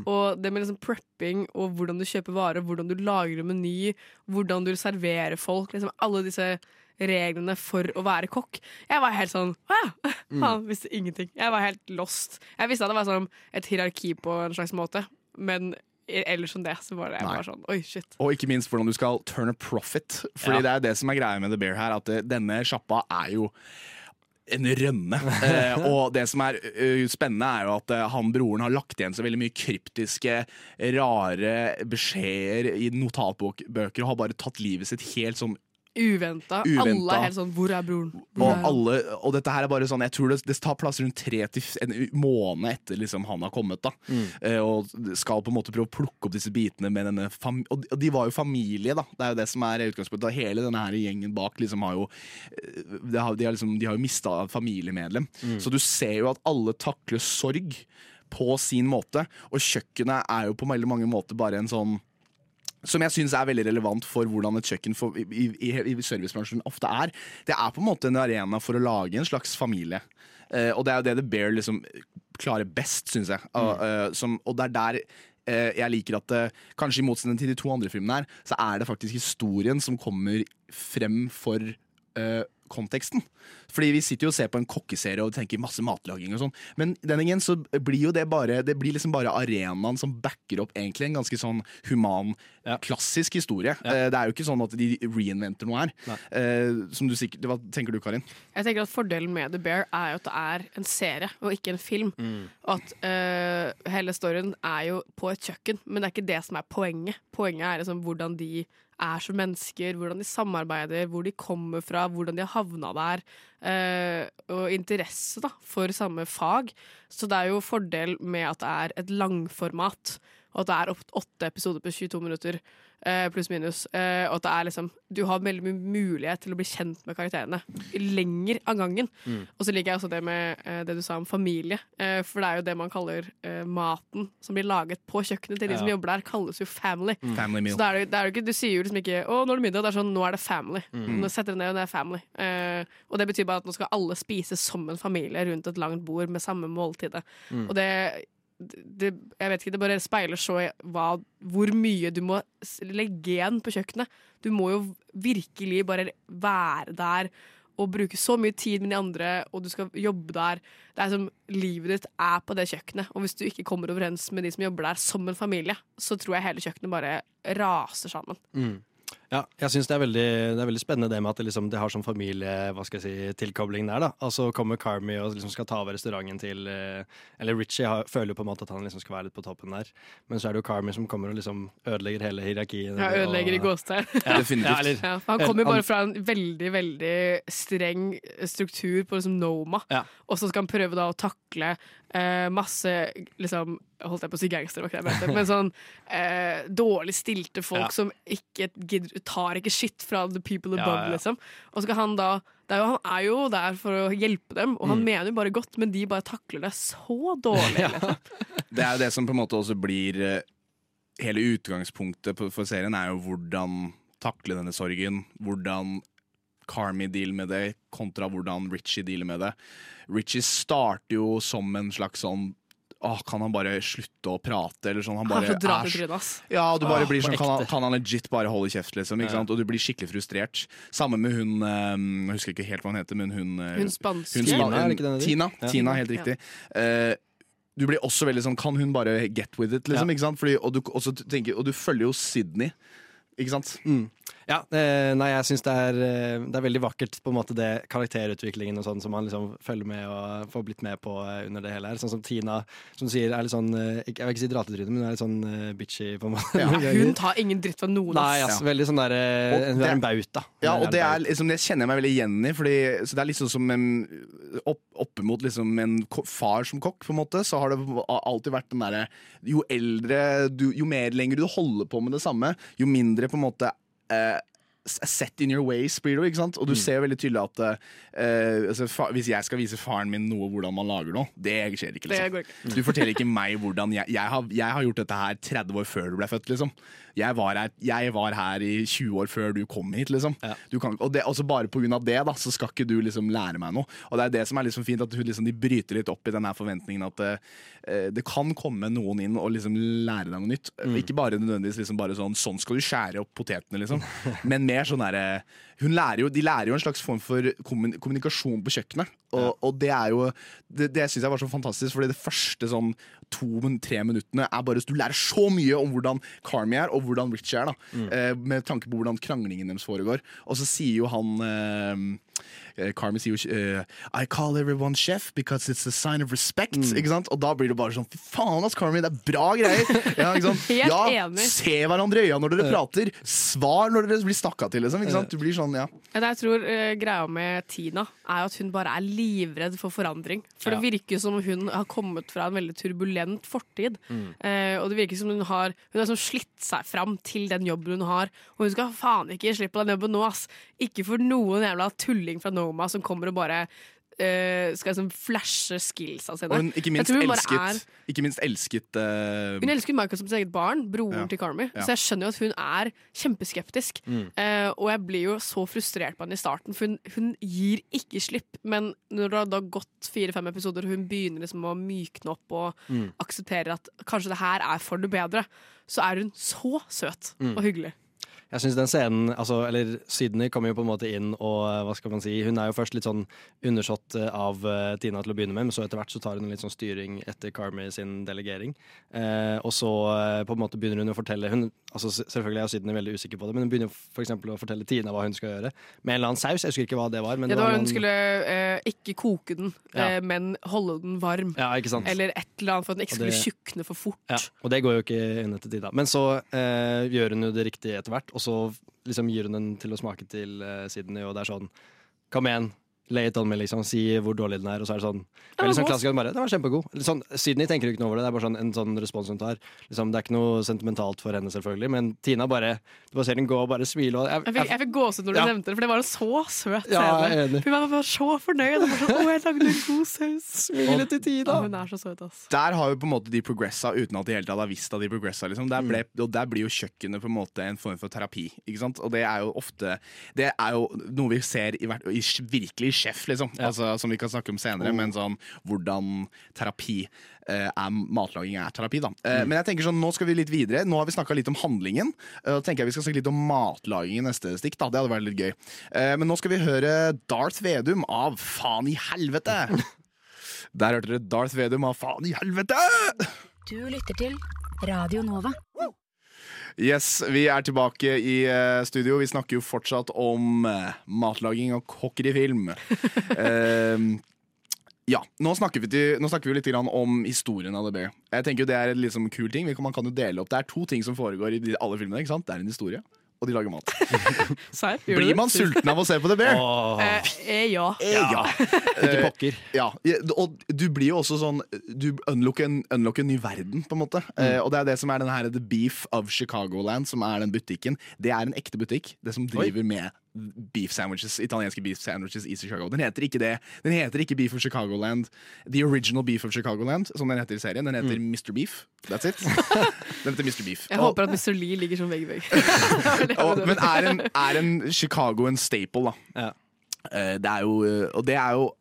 Og det med liksom prepping, og hvordan du kjøper varer, hvordan du lager en meny, hvordan du serverer folk, liksom alle disse reglene for å være kokk. Jeg var helt sånn Å ja! Han visste ingenting. Jeg var helt lost. Jeg visste at det var sånn et hierarki på en slags måte, men ellers som det, så var det Nei. bare sånn Oi, shit. Og ikke minst hvordan du skal turn a profit. Fordi Ja. det er det som er greia med The Bear her, at eh, denne sjappa er jo en rønne. Eh, og det som er uh, spennende, er jo at uh, han broren har lagt igjen så veldig mye kryptiske, rare beskjeder i notatbøker og har bare tatt livet sitt helt sånn Uventa. Uventa. Alle er helt sånn Hvor er broren? Hvor og, er alle, og dette her er bare sånn Jeg tror det, det tar plass rundt tre til en måned etter liksom han har kommet. da eh, Og skal på en måte prøve å plukke opp disse bitene med denne Og de- og de var jo familie, da. Det er jo det som er utgangspunktet. Og hele denne her gjengen bak liksom har jo De har, de, har liksom, de har jo mista et familiemedlem. Så du ser jo at alle takler sorg på sin måte. Og kjøkkenet er jo på veldig mange måter bare en sånn som jeg syns er veldig relevant for hvordan et kjøkken for, i, i, i servicebransjen ofte er. Det er på en måte en arena for å lage en slags familie. Uh, og det er jo det The Bear liksom klarer best, syns jeg. Og, uh, som, og det er der eh, jeg liker at eh, Kanskje i motsetning til de to andre filmene her, så er det faktisk historien som kommer frem for konteksten. Fordi vi sitter jo og ser på en kokkeserie og tenker masse matlaging og sånn, men denne gangen så blir jo det bare Det blir liksom bare arenaen som backer opp egentlig en ganske sånn human, klassisk historie. Eh, Det er jo ikke sånn at de reinventer noe her. Eh, som du sikkert, Hva tenker du, Karin? Jeg tenker at Fordelen med The Bear er jo at det er en serie og ikke en film. Og at uh, hele storyen er jo på et kjøkken, men det er ikke det som er poenget. Poenget er liksom hvordan de er som mennesker, hvordan de samarbeider, hvor de kommer fra, hvordan de har havna der, eh, og interesse da, for samme fag. Så det er jo fordel med at det er et langformat, og at det er åtte episoder på 22 minutter, eh, pluss minus. Eh, og at det er liksom Du har veldig mye mulighet til å bli kjent med karakterene lenger av gangen. Mm. Og så liker jeg også det med eh, det du sa om familie, eh, for det er jo det man kaller eh, maten som blir laget på kjøkkenet til de Ja. som jobber der, kalles jo family. Mm. Family meal. Så det er det, er jo ikke, du sier jo liksom ikke 'Å, nå er det middag'. Det er sånn 'Nå er det family'. Mm. Nå setter du ned, og det er family. Eh, og det betyr bare at nå skal alle spise som en familie rundt et langt bord med samme måltidet. Mm. Og det, det Jeg vet ikke, det bare speiler så hva, hvor mye du må legge igjen på kjøkkenet. Du må jo virkelig bare være der og bruke så mye tid med de andre, og du skal jobbe der. Det er som Livet ditt er på det kjøkkenet, og hvis du ikke kommer overens med de som jobber der som en familie, så tror jeg hele kjøkkenet bare raser sammen. Mm. Ja, jeg syns det, er veldig- det er veldig spennende det med at det, liksom, det har sånn familie, hva skal jeg si, tilkobling der. da. Altså kommer Carmy og liksom skal ta over restauranten til eh, Eller Richie har, føler jo på en måte at han liksom skal være litt på toppen der. Men så er det jo Carmy som kommer og liksom ødelegger hele hierarkiet. Ja, ødelegger i og- gåstegn. Ja, ja, eller- Ja, for han kommer jo bare fra en veldig veldig streng struktur på liksom Noma, og så skal han prøve da å takle eh, masse liksom, Holdt jeg på å si gangster, men sånn eh, dårlig stilte folk Ja. som ikke tar ikke shit fra the people above, ja. liksom. Og så skal han da det er jo, Han er jo der for å hjelpe dem, og han Mm. mener jo bare godt, men de bare takler det så dårlig. liksom. Det er jo det som på en måte også blir eh, Hele utgangspunktet for serien er jo hvordan takle denne sorgen. Hvordan Carmy dealer med det, kontra hvordan Richie dealer med det. Richie starter jo som en slags sånn Åh, kan han bare slutte å prate? Eller sånn, han bare æsj. Ja, du bare blir sånn, kan han, kan han legit bare holde kjeft, liksom? Ikke Ja. sant? Og du blir skikkelig frustrert. Samme med hun eh, Jeg husker ikke helt hva hun heter, men hun eh, Hun spanske. hun span- Tina? Tina, Ja. Tina, helt Ja. riktig. Eh, du blir også veldig sånn Kan hun bare get with it, liksom? Ja. Ikke sant? Fordi, og, du, også tenker, og du følger jo Sydney, ikke sant? Mm. Ja, eh, nei, jeg syns det, er, eh, det er veldig vakkert, på en måte det karakterutviklingen og sånn som man liksom følger med og får blitt med på eh, under det hele her. Sånn som Tina, som du sier, er litt sånn Jeg vil ikke si dratetryne, men hun er litt sånn bitchy, på en måte. Ja, hun tar ingen dritt fra noen. Nei, altså, ass, veldig sånn der Hun er en bauta. Ja, og det, er, liksom, det kjenner jeg meg veldig igjen i. Fordi, så det er liksom som en, opp, oppimot liksom en far som kokk, på en måte, så har det alltid vært den derre Jo eldre du, Jo mer lenger du holder på med det samme, jo mindre på en måte eh, Set in your ways, blir det jo. ikke sant? Og du Mm. ser veldig tydelig at uh, altså, fa hvis jeg skal vise faren min noe hvordan man lager noe, det skjer ikke. Det liksom går ikke. Du forteller ikke meg hvordan jeg, jeg, har, jeg har gjort dette her 30 år før du ble født, liksom. Jeg var her, jeg var her i 20 år før du kom hit, liksom. Du kan, og det, også bare på grunn av det, da, så skal ikke du liksom lære meg noe. Og det er det som er liksom fint, at liksom, de bryter litt opp i den forventningen at uh, det kan komme noen inn og liksom lære deg noe nytt. Ikke bare nødvendigvis liksom bare sånn sånn skal du skjære opp potetene, liksom. Men mer sånn derre De lærer jo en slags form for kommun- kommunikasjon på kjøkkenet. Og, og det er jo Det, det syns jeg var så fantastisk, fordi det første sånn to-tre minuttene er bare Du lærer så mye om hvordan Carmy er, og hvordan Richie er, da. Eh, med tanke på hvordan kranglingen deres foregår. Og så sier jo han eh, eh, sier jo eh, I call everyone chef because it's a sign of respect. Sant? Og da blir det bare sånn Fy faen, ass, Carmi, det er bra greier! Ja, ja. Se hverandre i øya når dere prater. Svar når dere blir snakka til, liksom. Du blir sånn, ja. Det jeg tror uh, greia med Tina er at hun bare er livredd for forandring. For det virker som hun har kommet fra en veldig turbulent fortid. Mm. Uh, og det virker som hun har Hun har sånn slitt seg fram til den jobben hun har. Og hun skal faen ikke slippe den jobben nå, ass. Ikke for noen jævla tulling fra Noma som kommer og bare uh, skal liksom flashe skillsa sine. Og hun ikke minst hun elsket, ikke minst elsket uh, Hun elsker Michael som sitt eget barn, broren Ja. til Carmy. Ja. Så jeg skjønner jo at hun er kjempeskeptisk. Mm. Uh, og jeg blir jo så frustrert på henne i starten, for hun, hun gir ikke slipp. Men når det har gått fire-fem episoder, og hun begynner liksom å mykne opp og Mm. aksepterer at kanskje det her er for det bedre, så er hun så søt Mm. og hyggelig. Jeg synes den scenen, altså, eller Sydney kommer jo på en måte inn og eh, hva skal man si, hun er jo først litt sånn undersått eh, av eh, Tina til å begynne med, men så etter hvert så tar hun litt sånn styring etter Carmi sin delegering. Eh, og så på en måte begynner hun å fortelle hun, altså Selvfølgelig er Sydney veldig usikker på det, men hun begynner for eksempel å fortelle Tina hva hun skal gjøre. Med en eller annen saus, jeg husker ikke hva det var. Men Ja, det var en Hun skulle eh, ikke koke den, Ja. eh, men holde den varm. Ja, ikke sant. Eller et eller annet for at den ikke skulle det- tjukne for fort. Ja, og det går jo ikke inn etter Tina. Men så gjør hun jo det riktige etter hvert, og og så liksom gir hun den til å smake til uh, Sydney, og det er sånn Kom igjen, lay it on me, liksom. Si hvor dårlig den er, og så er det sånn Veldig liksom klassisk. Bare, den var kjempegod. Sånn, Sydney tenker ikke noe over det, det er bare sånn, en sånn respons hun tar. Liksom, det er ikke noe sentimentalt for henne, selvfølgelig, men Tina bare Du bare ser den gå og bare smile. Og jeg, Jeg fikk, jeg fikk gåsehud når du Ja. nevnte det, for det var en så søt Ja, er scene. Hun var bare så fornøyd. bare sånn, Å, jeg lagde en god saus. Smilet til Tina. Ja, hun er så søt, ass. Der har jo på en måte de progressa uten at de helt tatt har visst at de progressa. Liksom. Der, Mm. ble, og der blir jo kjøkkenet på en måte en form for terapi. Ikke sant? Og det er jo ofte Det er jo noe vi ser i, i virkelig Chef, liksom. Altså, som vi kan snakke om senere, Oh. men sånn hvordan terapi eh, er matlaging er terapi, da. Mm. Eh, Men jeg tenker sånn, nå skal vi litt videre. Nå har vi snakka litt om handlingen. Eh, tenker jeg vi skal snakke litt om matlaging i neste stikk. da, Det hadde vært litt gøy. Eh, Men nå skal vi høre Darth Vedum av Faen i helvete! Der hørte dere Darth Vedum av Faen i helvete! Du lytter til Radio Nova. Yes, vi er tilbake i eh, studio. Vi snakker jo fortsatt om eh, matlaging og kokker i film. Eh, ja, nå snakker, vi til, nå snakker vi litt om historien av The Bear. Jeg tenker jo Det er en liksom kul ting. Man kan jo dele opp Det er to ting som foregår i alle filmene. ikke sant? Det er en historie, og de lager mat. Serr? Blir det? man sulten av å se på The Bear? Eh, eh, ja. Eh, ja. Ikke pokker. Ja, og du blir jo også sånn Du unlocker en, unlocker en ny verden, på en måte. Eh, og det er det som er den her The Beef of Chicagoland, som er den butikken. Det er en ekte butikk. Det som driver med beef sandwiches, italienske beef sandwiches i Chicago. Den heter ikke det. Den heter ikke Beef of Chicagoland. The Original Beef of Chicagoland, som den heter i serien. Den heter Mr. Beef. That's it. Den heter Mr. Beef. Jeg Og- håper at Mr. Lee ligger som vegg i vegg. men er en, er en Chicago en staple, da? Eh, det er jo eh, Og det er jo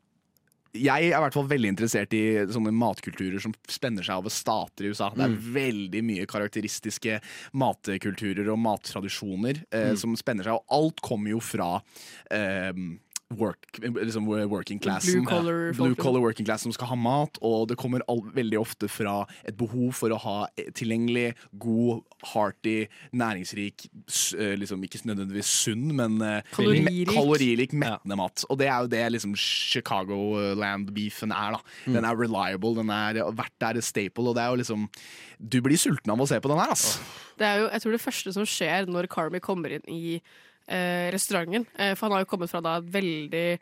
jeg er i hvert fall veldig interessert i sånne matkulturer som spenner seg over stater i USA. Det er veldig mye karakteristiske matkulturer og mattradisjoner eh, som spenner seg, og alt kommer jo fra eh, work, liksom working classen. Blue collar Blue collar working class som skal ha mat, og det kommer all, veldig ofte fra et behov for å ha tilgjengelig, god, hearty, næringsrik, eh, liksom ikke nødvendigvis sunn, men eh, Kaloririk. kaloririk mettende mat. Og det er jo det liksom Chicagoland-beefen er. da Den er reliable, den er vært er staple, og det er jo liksom Du blir sulten av å se på den her, ass. Det er jo, jeg tror det første som skjer når Carmy kommer inn i eh, restauranten eh, For han har jo kommet fra da veldig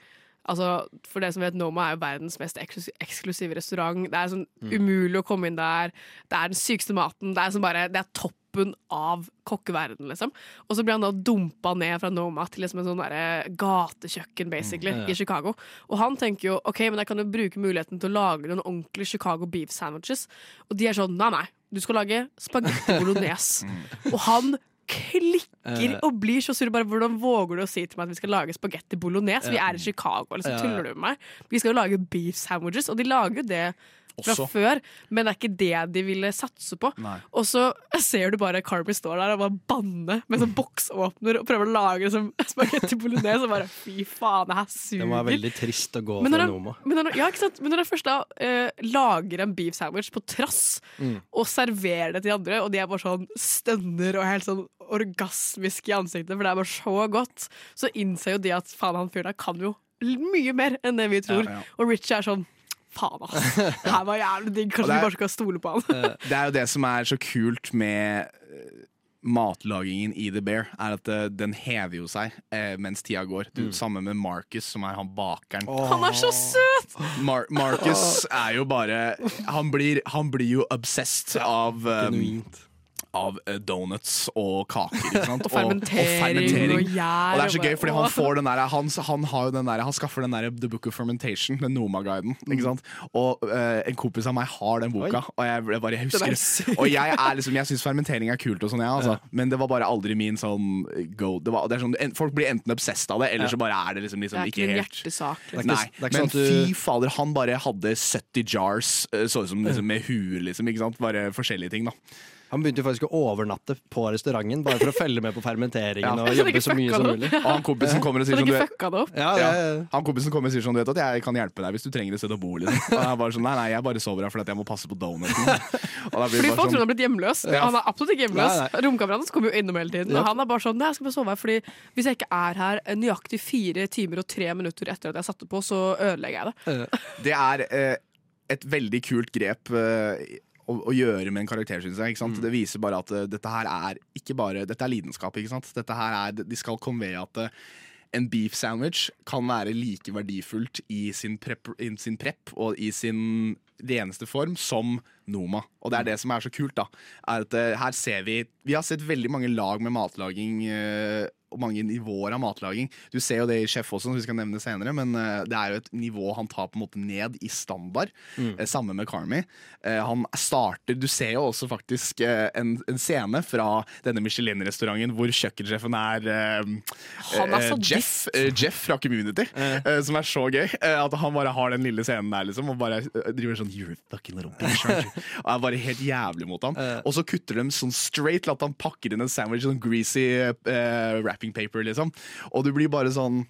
Altså, For det som vet, Noma er jo verdens mest eksklusive, restaurant. Det er sånn umulig å komme inn der. Det er den sykeste maten. Det er, sånn bare, det er toppen av kokkeverden, liksom. Og så blir han da dumpa ned fra Noma til liksom en sånn gatekjøkken, basically, Mm, ja. i Chicago. Og han tenker jo OK, men jeg kan jo bruke muligheten til å lage noen ordentlige Chicago beef sandwiches. Og de er sånn nei, nei, du skal lage spagetti bolognese. og han klikker Eh. og blir så sur. Bare, hvordan våger du å si til meg at vi skal lage spagetti bolognese? Vi er i Chicago, eller så Ja, ja. tuller du med meg? Vi skal jo lage beef sandwiches, og de lager jo det fra Også. før, men det er ikke det de ville satse på. Nei. Og så ser du bare Carby står der og bare banner med sånn boksåpner og prøver å lage liksom, spagetti bolognese, og bare fy faen, det her suger. Det må være veldig trist å gå Men når Noma. Men når, ja, ikke sant? Men når jeg først da eh, lager en beef sandwich på trass Mm. og serverer det til de andre, og de er bare sånn stønner og helt sånn orgasmiske i ansiktet, for det er bare så godt, så innser jo de at faen, han fyren der kan jo mye mer enn det vi tror. Ja, ja. Og Richie er sånn faen, ass. Det her var jævlig digg. Kanskje er- vi bare skal stole på han. Det er jo det som er så kult med eh, matlagingen i The Bear, er at eh, den hever jo seg eh, mens tida går. Du, Samme med Marcus, som er han bakeren. Han er så søt! Mar Marcus er jo bare Han blir, han blir jo obsessed av um, av eh, donuts og kaker. Sant? Og fermentering og gjær Og det er så gøy, fordi han får den der, han, han, har jo den der, han skaffer den der The Book of Fermentation, den Noma-guiden. Og uh, en kompis av meg har den boka, Oi. og jeg, jeg bare er husker det. Og jeg er liksom, jeg syns fermentering er kult, og sånn, ja, altså. men det var bare aldri min sånn go. Det var, det sånn, folk blir enten obsessed av det, eller Ja. så bare er det liksom, liksom Det er ikke ikke helt hjertesak. Det er ikke- Nei, det er ikke men sånn du- fy fader, han bare hadde 70 jars, eh, så ut som liksom, med huet, liksom. Bare forskjellige ting, da. Han begynte faktisk å overnatte på restauranten bare for å følge med på fermenteringen Ja. og jobbe så mye som mulig. Og han kompisen kommer og sier Så sånn du vet? Ja, ja. Han kompisen kommer og sier sånn Du vet at jeg kan hjelpe deg hvis du trenger et sted å bo. Liksom. Og jeg bare sånn Nei, nei, jeg bare sover her fordi jeg må passe på donuten. Fordi folk sånn, tror han har blitt hjemløs. Ja. Han er absolutt ikke hjemløs. Romkameraten hans kommer jo innom hele tiden. Ja. Og han er bare sånn Nei, jeg skal bare sove her, fordi hvis jeg ikke er her nøyaktig fire timer og tre minutter etter at jeg satte på, så ødelegger jeg det. Det er eh, et veldig kult grep. Eh, å, å gjøre med en karakter, syns jeg. Sant? Det viser bare at uh, dette her er ikke bare Dette er lidenskap. ikke sant? Dette her er, De skal conveye at uh, en beef sandwich kan være like verdifullt i sin prep, i sin prep og i sin reneste form som Noma. Og det er det som er så kult, da. Er at uh, her ser vi Vi har sett veldig mange lag med matlaging. og mange nivåer av matlaging. Du ser jo det i Chef også, som vi skal nevne senere, men eh, det er jo et nivå han tar på en måte ned i standard. Mm. Eh, Samme med Carmi. Eh, han starter Du ser jo også faktisk en, en scene fra denne Michelin-restauranten hvor kjøkkensjefen er er. Jeff, Jeff fra Community, uh. som er så gøy. at han bare har den lille scenen der, liksom, og bare driver sånn You're fucking little bitch. Og er bare helt jævlig mot ham. Og så kutter de sånn straight til at han pakker inn en sandwich sånn greasy eh, wrapping paper, liksom. Og du blir bare sånn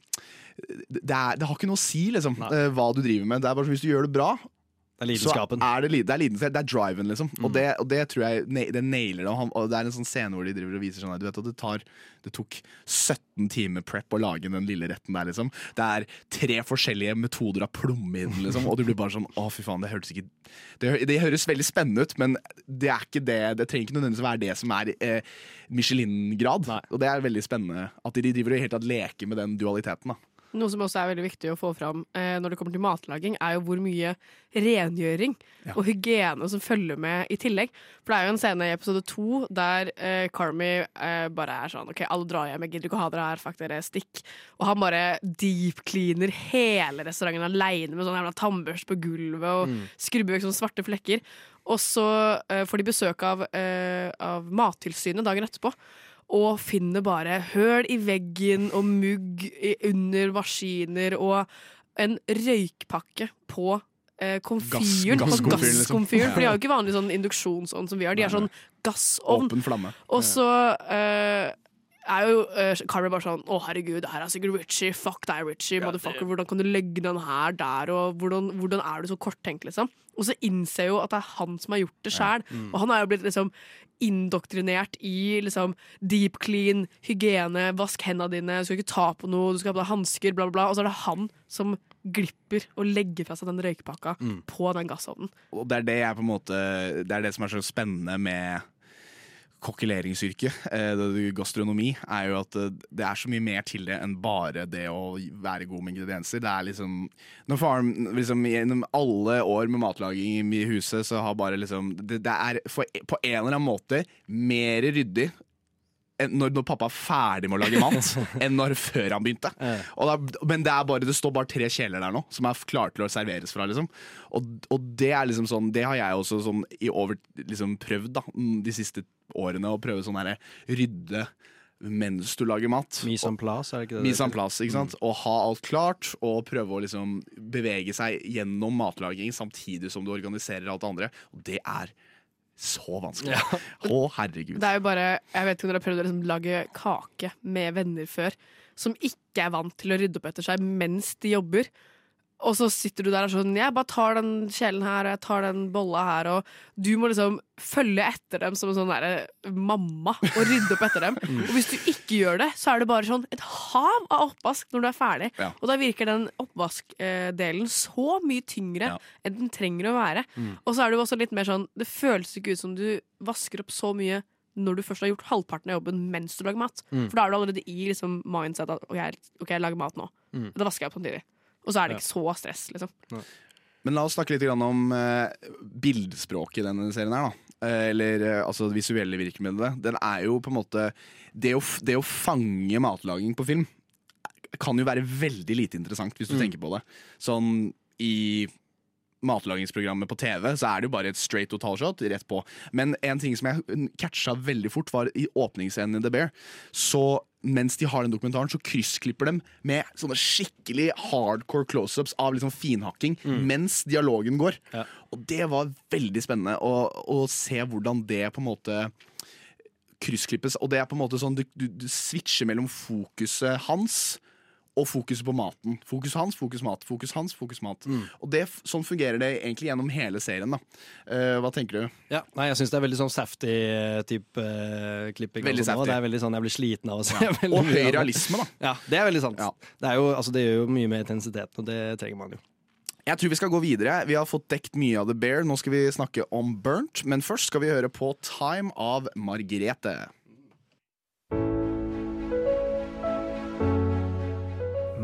det, er, det har ikke noe å si liksom, eh, hva du driver med. Det er bare Hvis du gjør det bra, Det er lidenskapen. så er det, det er lidenskap, det er driven, liksom. Mm. Og, det, og det tror jeg det nailer det. Og, det er en sånn scene hvor de driver og viser sånn du vet det, tar, det tok 17 timer prep å lage den lille retten der, liksom. Det er tre forskjellige metoder av plomme i den, liksom. Og du blir bare sånn å, fy faen, det hørtes ikke det, det høres veldig spennende ut, men det er ikke det Det trenger ikke nødvendigvis være det som er eh, Michelin-grad. Og det er veldig spennende at de driver og helt tatt leker med den dualiteten. da Noe som også er veldig viktig å få fram eh, når det kommer til matlaging, er jo hvor mye rengjøring og hygiene som følger med i tillegg. For det er jo en scene i episode to der eh, Carmy eh, bare er sånn OK, alle drar hjem, jeg gidder ikke å ha dere her, fuck dere, stikk. Og han bare deep-cleaner hele restauranten aleine med sånn jævla tannbørste på gulvet og Mm. skrubber vekk sånne svarte flekker. Og så eh, får de besøk av, eh, av Mattilsynet dagen etterpå. Og finner bare høl i veggen og mugg under maskiner og en røykpakke på eh, komfyren. Gass- på gasskomfyren, liksom. For de har jo ikke vanlig sånn induksjonsovn som vi har. De har sånn gassovn. Åpen flamme. Og så eh, er jo uh, Carrie bare sånn Å, herregud, det her er sikkert Richie. Fuck deg, Richie. motherfucker. Hvordan kan du legge den her der, og hvordan, hvordan er du så korttenkt, liksom? Og så innser jeg jo at det er han som har gjort det sjæl. Mm. Og han er jo blitt liksom indoktrinert i liksom deep clean, hygiene, vask hendene dine, du skal ikke ta på noe, du skal ha på deg hansker, bla, bla, bla. Og så er det han som glipper og legger fra seg den røykpakka Mm. på den gassovnen. Og det er det jeg på en måte Det er det som er så spennende med kokkeleringsyrket, eh, gastronomi, er jo at eh, det er så mye mer til det enn bare det å være god med ingredienser. Det er liksom Når faren liksom, Gjennom alle år med matlaging i huset, så har bare liksom Det, det er for, på en eller annen måte mer ryddig når, når pappa er ferdig med å lage mat, enn når før han begynte. Da, men det, bare, det står bare tre kjeler der nå, som er klare til å serveres fra. Liksom. Og, og det er liksom sånn Det har jeg også sånn i over liksom prøvd da, mm, de siste årene. Å prøve sånn herre rydde mens du lager mat. Mise en place, er det ikke det? Mise en place, ikke sant? Og ha alt klart, og prøve å liksom bevege seg gjennom matlaging samtidig som du organiserer alt det andre. Og det er så vanskelig. Å, herregud. Det er jo bare, Jeg vet ikke om dere har prøvd å liksom lage kake med venner før, som ikke er vant til å rydde opp etter seg mens de jobber. Og så sitter du der og sånn Jeg bare tar den kjelen her og jeg tar den bolla her, og du må liksom følge etter dem som en sånn derre mamma og rydde opp etter dem. Og hvis du ikke gjør det, så er det bare sånn et hav av oppvask når du er ferdig. Ja. Og da virker den oppvaskdelen så mye tyngre enn den trenger å være. Mm. Og så er det jo også litt mer sånn Det føles ikke ut som du vasker opp så mye når du først har gjort halvparten av jobben mens du lager mat. Mm. For da er du allerede i liksom, mindset at OK, jeg, ok, jeg lager mat nå. Mm. Da vasker jeg opp samtidig. Og så er det ikke så stress, liksom. Men la oss snakke litt om eh, bildspråket i denne serien her, da. Eh, eller eh, altså det visuelle virkemidlet. Den er jo på en måte det å, det å fange matlaging på film kan jo være veldig lite interessant, hvis du Mm. tenker på det. Sånn i matlagingsprogrammet på TV, så er det jo bare et straight totalshot rett på. Men en ting som jeg catcha veldig fort, var i åpningsscenen i The Bear. Så mens de har den dokumentaren, så kryssklipper de med sånne skikkelig hardcore close-ups av liksom finhakking mens dialogen går. Og det var veldig spennende å, å se hvordan det på en måte kryssklippes. Og det er på en måte sånn du, du, du switcher mellom fokuset hans og fokuset på maten. Fokus hans, fokus mat, fokus hans, fokus mat. Og det, sånn fungerer det egentlig gjennom hele serien. da Uh, Hva tenker du? Ja, nei, jeg syns det er veldig sånn safty type uh, klipping. Veldig safety. sånn. Det er veldig sånn, Jeg blir sliten av å se. Ja. Og høy realisme, da. Ja, det er veldig sant. Det, er jo, altså, det gjør jo mye med intensiteten, og det trenger man jo. Jeg tror vi skal gå videre. Vi har fått dekt mye av The Bear. Nå skal vi snakke om Burnt, men først skal vi høre på Time av Margrethe.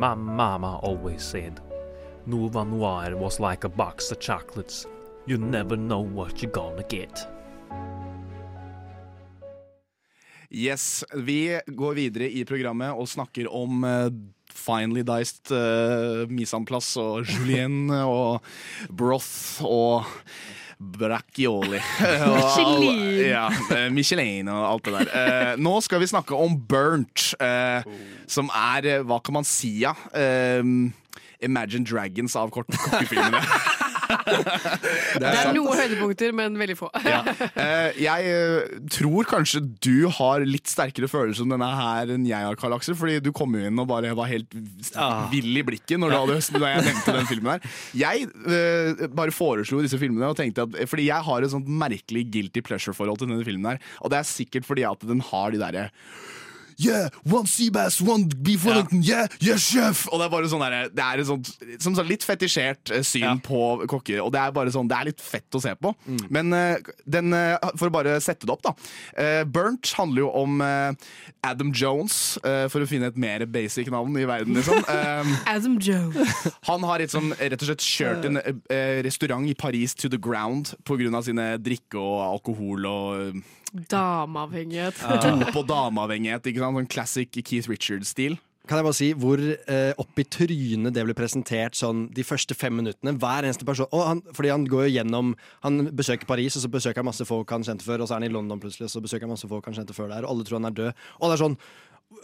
My mama always said, Nova Noir was like a box of chocolates. You never know what you're gonna get. Yes, Vi går videre i programmet og snakker om uh, finely diced uh, mise en place og julienne og broth og Bracchioli. Michelin. Ja, eh, Michelin og alt det der. Eh, nå skal vi snakke om Burnt, eh, som er Hva kan man si, ja? Imagine Dragons av kort kokkefilmene. Det er noen høydepunkter, men veldig få. Ja. Eh, jeg eh, tror kanskje du har litt sterkere følelser om denne her enn jeg har, Karl Aksel. Fordi du kom jo inn og bare var helt vill i blikket når, du hadde, når jeg nevnte den filmen her. Jeg eh, bare foreslo disse filmene og tenkte at Fordi jeg har et sånt merkelig guilty pleasure-forhold til denne filmen her. Og det er sikkert fordi at den har de derre Yeah, one sea bass, one beef wellington, yeah, yeah, chef! Og det er bare sånn der, det er et sånt, som sagt, litt fetisjert syn syn på kokker. Og det er bare sånn, det er litt fett å se på. Men eh, den, eh, for å bare sette det opp, da. eh, Burnt handler jo om eh, Adam Jones, eh, for å finne et mer basic navn i verden, liksom. Adam Jones. han har sånn, rett og slett kjørt en eh, restaurant i Paris to the ground pga. sine drikke- og alkohol- og Dameavhengighet. dop- og dameavhengighet. Ikke sant? Sånn classic Keith Richards-stil. Kan jeg bare si hvor eh, opp i trynet det ble presentert sånn de første fem minuttene? Hver eneste person og han, Fordi han går jo gjennom Han besøker Paris, og så besøker han masse folk han kjente før, og så er han i London plutselig, og så besøker han masse folk han kjente før der, og alle tror han er død. Og det er sånn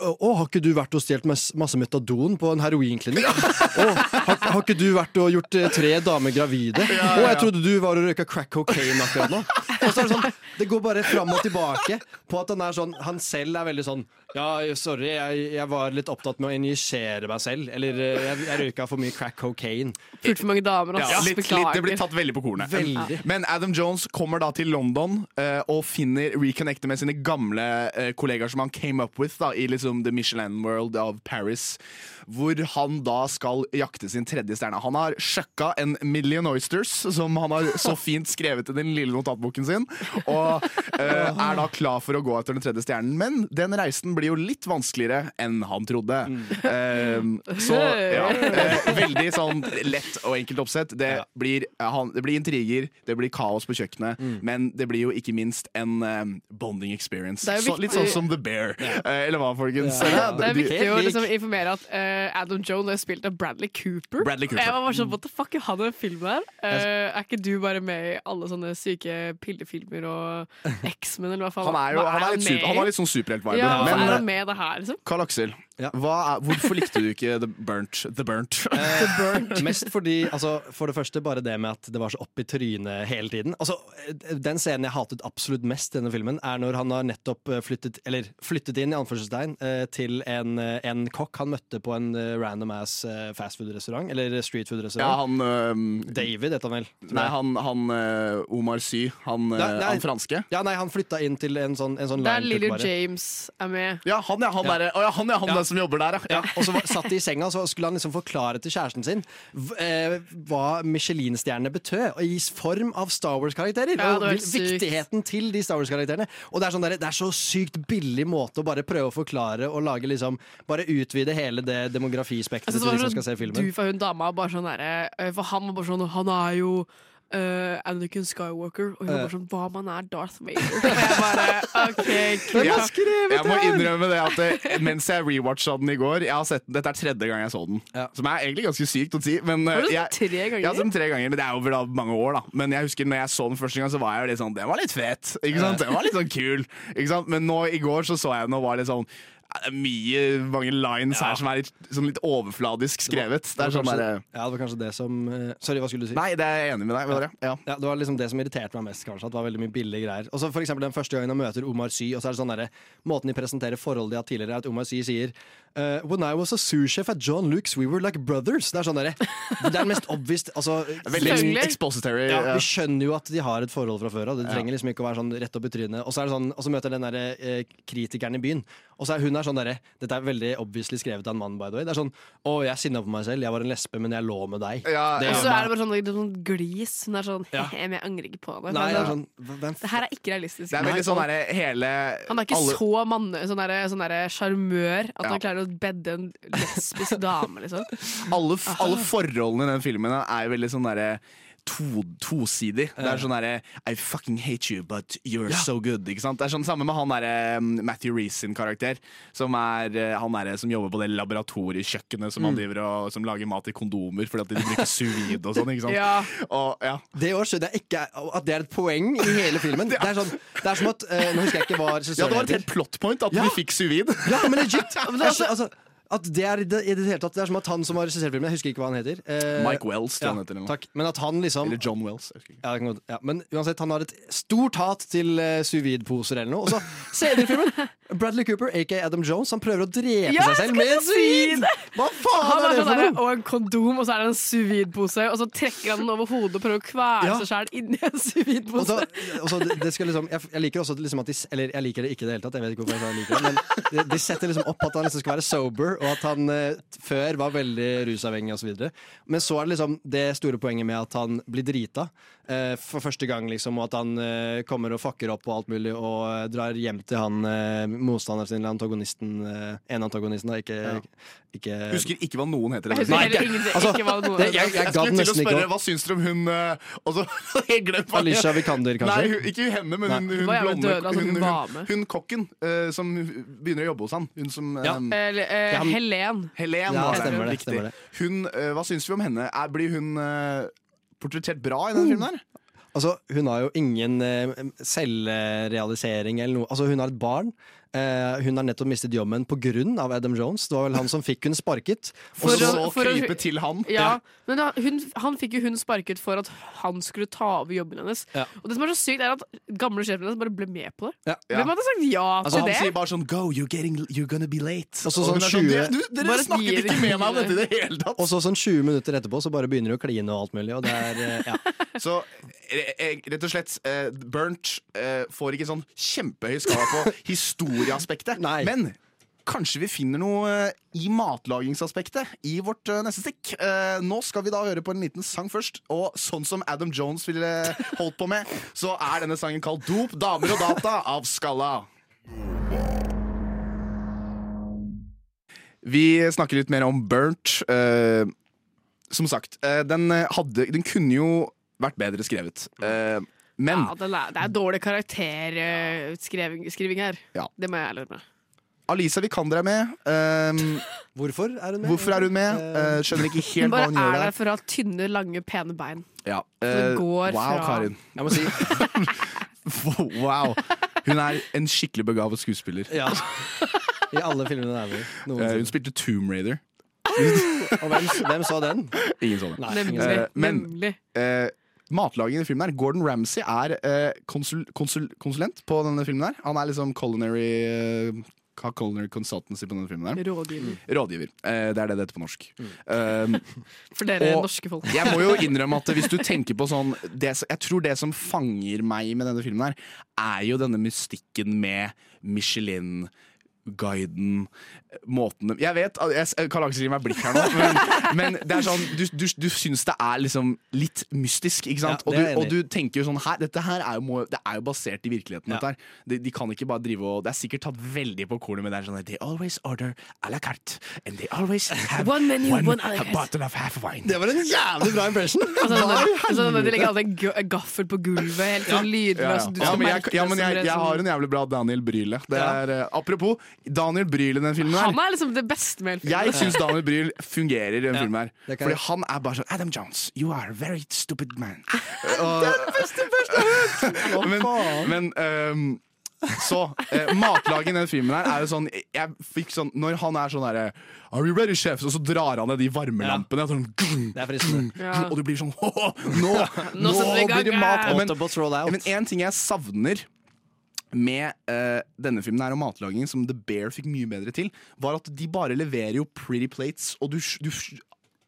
å, har ikke du vært og stjålet mas- masse metadon på en heroinklinikk? Å, har, har ikke du vært og gjort eh, tre damer gravide? Å, jeg trodde du var og røyka crack cocaine akkurat nå. Og så er det sånn, det går bare fram og tilbake på at han er sånn Han selv er veldig sånn Ja, sorry, jeg, jeg var litt opptatt med å injisere meg selv. Eller eh, jeg, jeg røyka for mye crack cocaine. Fulgt for mange damer, Ja, litt, litt, det blir tatt veldig på kornet. Veldig. Men Adam Jones kommer da til London uh, og finner reconnecter med sine gamle uh, kollegaer som han came up with da, i liksom The Michelin World of Paris. Hvor han da skal jakte sin tredje stjerne. Han har sjekka en million oysters, som han har så fint skrevet i den lille notatboken sin, og eh, er da klar for å gå etter den tredje stjernen. Men den reisen blir jo litt vanskeligere enn han trodde. Eh, så ja, eh, veldig sånn lett og enkelt oppsett. Det, blir, eh, han, det blir intriger, det blir kaos på kjøkkenet, men det blir jo ikke minst en eh, bonding experience. Er Så, litt sånn som The Bear. Eh, eller hva, folkens? Ja. Det er viktig å liksom informere at uh, Adam Jones er spilt av Bradley Cooper. Bradley Cooper. Jeg var bare sånn, What the fuck han er filmen her? Eh, er ikke du bare med i alle sånne syke pillefilmer og X-Men, eller hva faen? han, er jo, han, er litt super, han litt sånn superhelt-vibe. Ja, men er han med det her, liksom? Karl Aksel, Ja. hva er, hvorfor likte du ikke The Burnt? The Burnt? Mest fordi, altså, for det første, bare det med at det var så opp i trynet hele tiden. Altså, eh, Den scenen jeg hatet absolutt mest i denne filmen, er når han har nettopp eh, flyttet Eller flyttet inn, i anførselstegn, eh, til en, eh, en kokk han møtte på en eh, random ass eh, fastfood-restaurant. Eller street streetfood-restaurant. han øhm, David heter han vel. Nei, han, han øh, Omar Sy. Han, øh, Nei, nei. han franske. Ja, nei, han flytta inn til en sånn, en sånn Der bare. James er med. Ja, han ja, han, Ja. derre- å, ja, han, ja, han Ja. Der som jobber der, ja. Ja, og så var, satt de i senga så skulle han liksom forklare til kjæresten sin eh, hva Michelin-stjernene betød, og i form av Star Wars-karakterer. Ja, og sykt. viktigheten til de Star Wars-karakterene. Og det er, sånn der, det er så sykt billig måte å bare prøve å forklare og lage liksom Bare utvide hele det demografispekteret synes til de som skal se filmen. du for hun dama bare sånn derre eh, For han var bare sånn Han er jo eh, Anakin Skywalker, og hun var bare sånn Hva om han er Darth Vader? Og jeg bare OK, Jeg, jeg må innrømme det at det, mens jeg rewatcha den i går jeg har sett Dette er tredje gang jeg så den. Ja. Som er egentlig ganske sykt å si. Men, Har du sett jeg, tre ganger? Jeg har sett den tre ganger, men Det er over da mange år. da Men jeg husker når jeg så den første gang, så var jeg jo litt sånn Den var litt fet. Ikke sant? Den var litt sånn kul. Ikke sant? Men nå i går så så jeg den og var litt sånn ja, det er mye, mange lines her som er litt, sånn litt overfladisk skrevet. Det er var sånn kanskje, der, ja, det var kanskje det som uh, Sorry, hva skulle du si? Nei, det er jeg enig med deg. Dere. Ja. Ja, Det var liksom det som irriterte meg mest. kanskje At det var veldig mye billige greier Og så for eksempel Den første gangen han møter Omar Sy, og så er det sånn derre måten de presenterer forholdet de har tidligere, er at Omar Sy sier eh, When I was a sous-chef at John Luke's, we were like brothers. Det er sånn derre Det er mest obvious altså, Veldig Selvfølgelig. expository. ja, ja. Vi skjønner jo at de har et forhold fra før av. Det trenger liksom ikke å være sånn rett opp i trynet. Og så er det sånn Og så møter den derre eh, kritikeren i byen, Og så er hun er sånn derre Dette er veldig obviously skrevet av en mann, by the way. Det er sånn Å, jeg er sinna på meg selv. Jeg var en lesbe, men jeg lå med deg. Ja, Det Og så er det bare sånn, det er sånn glis. Hun er sånn Ja. Men jeg angrer ikke på det. Nei, det er sånn hvem det her er ikke realistisk. Det er veldig sånn derre hele Han er ikke alle- så manne, sånn derre sånn derre sjarmør at Ja. han klarer å bedde en lesbisk dame, liksom. alle, alle forholdene i den filmen er veldig sånn derre to, tosidig. Det er sånn derre I fucking hate you, but you're Ja. so good. Ikke sant? Det er sånn samme med han derre um, Matthew Reece sin karakter. Som er eh, han derre som jobber på det laboratoriekjøkkenet som han Mm. driver og som lager mat i kondomer fordi at de bruker suvide og sånn. Ikke sant? Ja. Og, ja. Det jeg ikke at det er et poeng i hele filmen. Det er, sånn, det er som at eh, Nå husker jeg ikke hva ja, det var et helt plot point at Ja. vi fikk suvid. Ja, men legit! altså, altså, at det er i det, i det hele tatt Det er som at han som har regissert filmen, jeg husker ikke hva han heter eh, Mike Wells, tror ja, han heter. Eller, noe. takk, men at han liksom eller John Wells. Jeg husker ikke. ja, det kan godt- ja, Men uansett, han har et stort hat til uh, sous vide-poser eller noe. Og så senere i filmen, Bradley Cooper, aka Adam Jones, han prøver å drepe Ja, seg selv med en det! Hva faen Han er det sånn for noe? og en kondom, og så er det en suvidpose, og så trekker han den over hodet og prøver å kvele Ja. seg sjæl inni en suvidpose. Og så, det, skal liksom, jeg, jeg liker også liksom at de Eller jeg liker det ikke i det hele tatt, jeg vet ikke hvorfor jeg liker det, men de, de setter liksom opp at han liksom skal være sober, og at han eh, før var veldig rusavhengig osv. Men så er det liksom det store poenget med at han blir drita for første gang, liksom, og at han uh, kommer og fucker opp og alt mulig, og uh, drar hjem til han uh, motstanderen sin, eller antagonisten, eh, en antagonisten, da, ikke, ikke Husker ikke hva noen heter. i Jeg den husker filmen. heller ingenting- altså, ikke noe det- jeg- jeg Jeg skulle til å spørre hva syns dere om hun eh, Og så jeg glemt hva Alicia Vikander, kanskje? Nei, hun, ikke henne, men hun, Nei. hun det blonde døde, altså, hun hun, hun, hun kokken eh, som begynner å jobbe hos han. Hun som Ja. eh, eh, Ja, Helen. Helen Ja, stemmer det, stemmer det. Hun, eh, hva syns vi om henne? Er, blir hun eh, portrettert bra i denne filmen? der Altså, hun har jo ingen eh, selvrealisering eller noe. Altså, hun har et barn. Eh, hun har nettopp mistet jobben pga. Adam Jones. Det var vel han som fikk hun sparket. Og For så å- for å- til han. Ja, men da, hun, Han fikk jo hun sparket for at han skulle ta over jobben hennes. Ja. Og det som er så sykt, er at gamle sjefen hennes bare ble med på det. Ja. Hvem hadde sagt ja Altså, til han det? sier bare sånn Go, you're, getting, you're gonna be late. Og så Og sånn er sånn, 20 «Dere- du, Dere snakket gir- ikke med meg om dette i det hele tatt! Og så sånn 20 minutter etterpå så bare begynner du å kline og alt mulig. Og det er, eh, ja. Så eh, eh, rett og slett, uh, Burnt uh, får ikke sånn kjempehøy skala på historieaspektet. Men kanskje vi finner noe eh, i matlagingsaspektet i vårt eh, neste stikk. Eh, nå skal vi da høre på en liten sang først. Og sånn som Adam Jones ville holdt på med, så er denne sangen kalt Dop, damer og data av Skalla. Vi snakker litt mer om Burnt. Som sagt, den, hadde, den kunne jo vært bedre skrevet. Men Ja, den er, det er dårlig karakterskriving her. Ja. Det må jeg ærlig med. Alisa Vikander er med. Um, Hvorfor er hun med? hvorfor er hun med? Uh, skjønner ikke Hun helt hva bare hun gjør er der der. for å ha tynne, lange, pene bein. Ja. eh, går wow, fra- Karin. Jeg må si wow. Hun er en skikkelig begavet skuespiller. ja. I alle filmene hun er med. Eh, hun spilte Tomb Raider. Og hvem, hvem så den? Ingen så Nei, Nemlig. men- nemlig. Matlagingen i filmen her Gordon Ramsay er eh, konsul, konsul, konsulent på denne filmen. her Han er liksom culinary eh, har culinary consultancy på denne filmen. der Rådgiver. Rådgiver. Eh, det er det det heter på norsk. Eh, For dere Og- norske folk. Jeg må jo innrømme at hvis du tenker på sånn det, Jeg tror det som fanger meg med denne filmen, her er jo denne mystikken med Michelin. Måten Jeg vet, jeg Karl Aksel gir meg blikk her nå, men, men det er sånn du, du, du syns det er liksom litt mystisk, ikke sant? Ja, og, du, og du tenker jo sånn her, Dette her er jo, må, det er jo basert i virkeligheten. Ja. Dette her. De, de kan ikke bare drive og Det er sikkert tatt veldig på kornet, men det er sånn They always order à la carte, and they always have One menu, one, one a bottle of half wine. Det var en jævlig bra impression! Altså, sånn, sånn, de legger alltid en gaffel på gulvet, helt sånn lydløs. ja. Ja, men jeg, ja, men jeg, jeg har en jævlig bra Daniel Bryle. Det Ja. er, eh, apropos Daniel Bryle i den filmen Han er liksom det beste med hele Jeg filmen. syns Daniel Bryl fungerer i den Ja, filmen her. Fordi han er bare sånn Adam Jones, you are a very stupid man. Hva men, faen? men ehm, så eh, Matlaget i den filmen her er jo sånn Jeg fikk sånn Når han er sånn derre Are you ready, chef? Og så drar han ned de varmelampene. og Sånn, grung, grung. Ja. Og du blir sånn «Åh, Nå, Nå nå blir det mat! Men, én men en ting jeg savner med uh, denne filmen her og matlagingen, som The Bear fikk mye bedre til, var at de bare leverer jo pretty plates, og du, du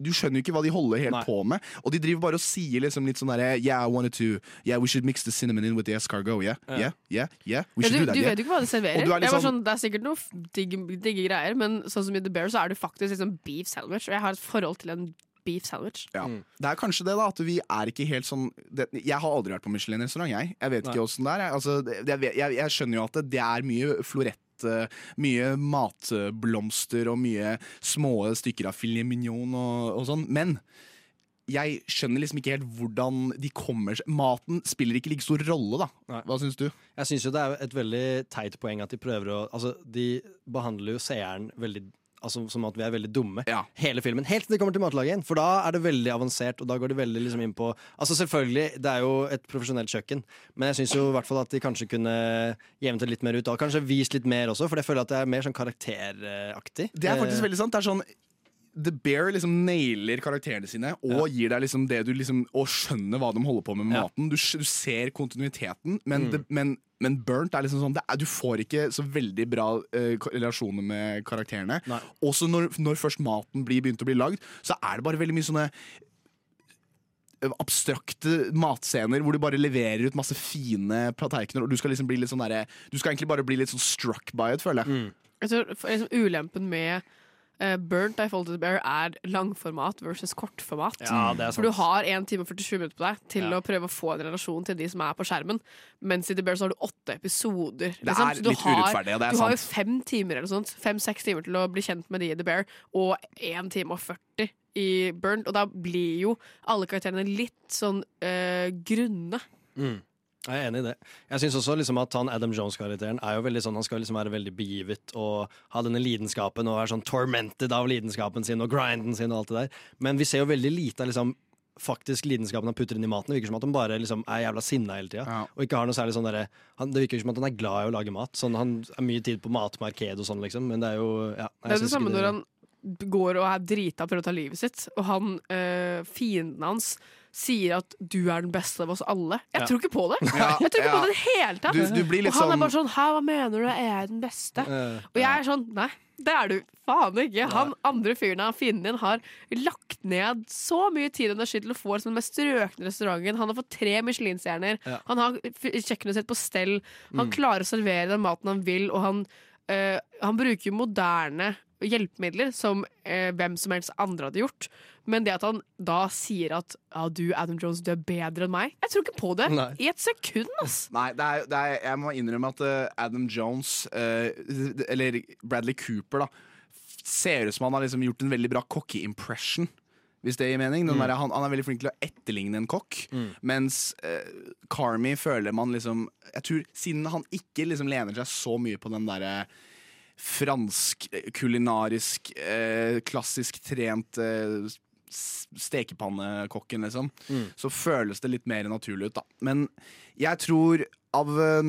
du skjønner jo ikke hva de holder helt på med. Og de driver bare og sier liksom litt sånn derre Yeah, I wanted to Yeah, we should mix the cinnamon in with the escargot. Yeah, yeah, yeah, yeah, yeah. We Ja, should du, do that. du yeah. vet jo ikke hva de serverer. Og er Jeg var liksom- sånn, det er sikkert noe digge, digge greier, men sånn som i The Bear så er det faktisk liksom beef sandwich, og jeg har et forhold til en beef sandwich. Ja. Det er kanskje det, da. At vi er ikke helt sånn det, Jeg har aldri vært på Michelin-restaurant, jeg. Jeg vet Nei. ikke åssen det er. Jeg. Altså, det, jeg, jeg, jeg skjønner jo at det, det er mye florett. eh, Mye matblomster og mye små stykker av filet mignon og, og sånn. Men jeg skjønner liksom ikke helt hvordan de kommer seg Maten spiller ikke like stor rolle, da. Hva syns du? Jeg syns jo det er et veldig teit poeng at de prøver å Altså, de behandler jo seeren veldig Altså, som at vi er veldig dumme hele filmen. Helt til det kommer til matlagingen, for da er det veldig avansert. Og da går de veldig liksom inn på Altså Selvfølgelig, det er jo et profesjonelt kjøkken, men jeg syns jo i hvert fall at de kanskje kunne jevnet det litt mer ut. Og kanskje vist litt mer også, for jeg føler at det er mer sånn karakteraktig. Det er faktisk Eh, veldig sant. Det er sånn The Bear liksom nailer karakterene sine og gir deg liksom det du liksom Og skjønner hva de holder på med med Ja. maten. Du, du ser kontinuiteten, men, Mm. det, men, men Burnt er liksom sånn det er, Du får ikke så veldig bra eh, relasjoner med karakterene. Også når, når først maten blir begynt å bli lagd, så er det bare veldig mye sånne eh, abstrakte matscener hvor du bare leverer ut masse fine tallerkener, og du skal liksom bli litt sånn derre Du skal egentlig bare bli litt sånn struck by it, føler jeg. Jeg tror for- liksom, Ulempen med eh, Burnt i forhold til The Bear er langformat versus kortformat. Ja, det er For du har 1 time og 47 minutter på deg til Ja. å prøve å få en relasjon til de som er på skjermen. Mens i The Bear så har du åtte episoder. Det liksom. er litt har- urettferdig, og det er Du har jo sant. fem timer eller sånt Fem-seks timer til å bli kjent med de i The Bear, og 1 time og 40 i Burnt. Og da blir jo alle karakterene litt sånn uh, grunne. Mm. Jeg er enig i det. Jeg synes også liksom at han Adam Jones-karakteren er jo veldig sånn Han skal liksom være veldig begivet og ha denne lidenskapen og være sånn tormented av lidenskapen sin og grinden sin og alt det der. Men vi ser jo veldig lite av liksom faktisk lidenskapen han putter inn i maten. Det virker som at han bare liksom er jævla sinna hele tida. Og ikke har noe særlig sånn derre Det virker som at han er glad i å lage mat. Sånn Han har mye tid på matmarked og sånn, liksom. Men det er jo ja, Det er det samme det, når han går og er drita og prøver å ta livet sitt, og han, øh, fienden hans sier at 'du er den beste av oss alle'. Jeg Ja. tror ikke på det! Ja, jeg tror ikke ja. på det hele tatt. Du- du og han sånn- er bare sånn 'hæ, hva mener du, Er jeg den beste'? og jeg er sånn 'nei, det er du faen ikke'. Han andre fyren av fienden din har lagt ned så mye tid og energi til å få den mest strøkne restauranten. Han har fått tre Michelin-stjerner. Han har kjøkkenet sitt på stell. Han Mm. klarer å servere den maten han vil, og han, øh, han bruker moderne hjelpemidler som eh, hvem som helst andre hadde gjort. Men det at han da sier at ja, du Adam Jones, du er bedre enn meg Jeg tror ikke på det Nei. i et sekund, ass! Nei, det er, det er, jeg må innrømme at uh, Adam Jones, uh, eller Bradley Cooper, da, ser ut som han har liksom gjort en veldig bra kokkeimpression. Hvis det gir mening. Den Mm. der, han, han er veldig flink til å etterligne en kokk. Mm. Mens uh, Carmy føler man liksom Jeg tror Siden han ikke liksom lener seg så mye på den derre fransk, eh, kulinarisk, eh, klassisk trent eh, stekepannekokken, liksom, Mm. så føles det litt mer naturlig ut, da. Men jeg tror av eh,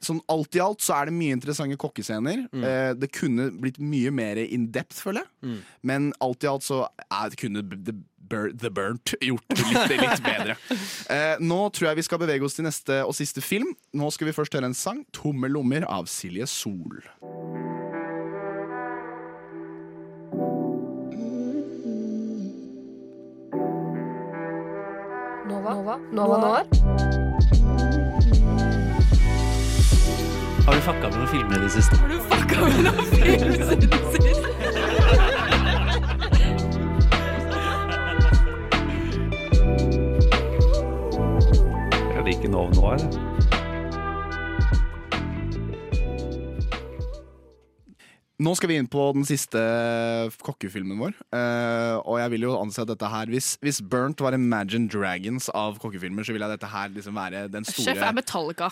Sånn alt i alt så er det mye interessante kokkescener. Mm. Eh, det kunne blitt mye mer in depth, føler jeg. Mm. Men alt i alt så er, kunne The, Bur The Burnt gjort det litt, litt bedre. Eh, nå tror jeg vi skal bevege oss til neste og siste film. Nå skal vi først høre en sang, 'Tomme lommer' av Silje Sol. Nova? Nova? Noir? Har du fucka med noen filmer i det siste? Har du fucka med noen film det siste? Jeg liker Nova Noir. jeg. Nå skal vi inn på den siste kokkefilmen vår. Uh, og jeg vil jo anse at dette her Hvis, hvis Burnt var Imagine Dragons av kokkefilmer, så vil jeg dette her liksom være den store Sjef er Metallica.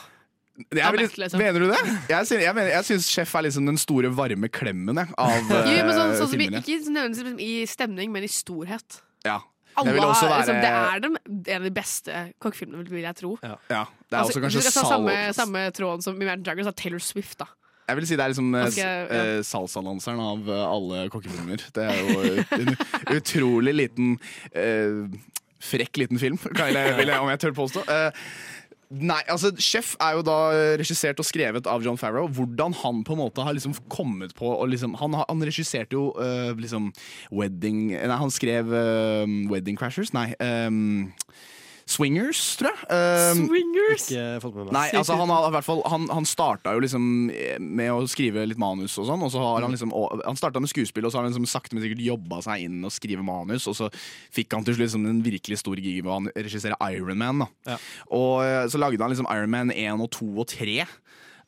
Jeg vil, liksom. Mener du det? Jeg, synes, jeg, mener, jeg syns Chef er liksom den store varme klemmen jeg, av Jo, men sånn, eh, sånn filmene. ikke nødvendigvis liksom i stemning, men i storhet. Ja. Alle Jeg vil også har, liksom, det er dem, en av de beste kokkefilmene, vil jeg tro. Ja, det er Altså, også kanskje samme, samme tråden som Imagine Dragons, av Taylor Swift. da Jeg vil si det er liksom okay, ja. eh, salsalanseren av eh, alle kokkefilmer. Det er jo en utrolig liten uh, Frekk liten film, vil jeg, vil jeg, om jeg tør påstå. Uh, Nei, altså Chef er jo da regissert og skrevet av John Farrow. Hvordan han på en måte har liksom kommet på og liksom, Han, han regisserte jo uh, liksom Wedding Nei, han skrev Wedding Crashers. Nei. øhm, Swingers, tror jeg. Uh, Swingers! Ikke fått med meg. Nei, altså han, har, fall, han, han starta jo liksom med å skrive litt manus og sånn. Og så har han liksom Han starta med skuespill, og så har han liksom sakte, men sikkert jobba seg inn og skrive manus. Og så fikk han til slutt liksom en virkelig stor gig å han regissere Iron Man. Og eh, så lagde han liksom Iron Man 1 og 2 og 3.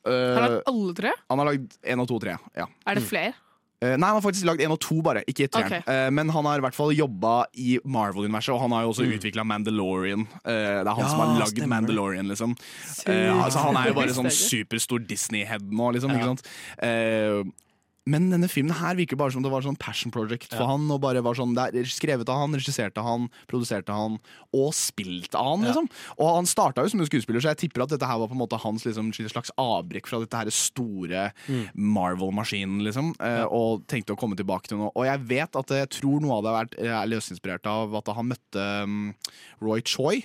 Har han har lagd alle tre? han har lagd 1 og 2 og 3, ja. Er det flere? Eh, nei, han har faktisk lagd 1 og 2 bare, ikke 3. Ok. Eh, men han har i hvert fall jobba i Marvel-universet, og han har jo også Mm. utvikla Mandalorian. Eh, det er han Ja, som har lagd. Mandalorian, liksom. Eh, altså, han er jo bare sånn superstor Disney-head nå, liksom. Ikke sant? Eh, men denne filmen her virker bare som det var sånn passion project for han. Og bare var sånn, Det er skrevet av han, regisserte han, produserte han og spilt av han. liksom Og han starta jo som en skuespiller, så jeg tipper at dette her var på en måte hans liksom, slags avbrekk fra dette her store Marvel-maskinen. liksom ja. Og tenkte å komme tilbake til noe. Og jeg vet at jeg tror noe av det har vært er løsinspirert av at han møtte um, Roy Choi,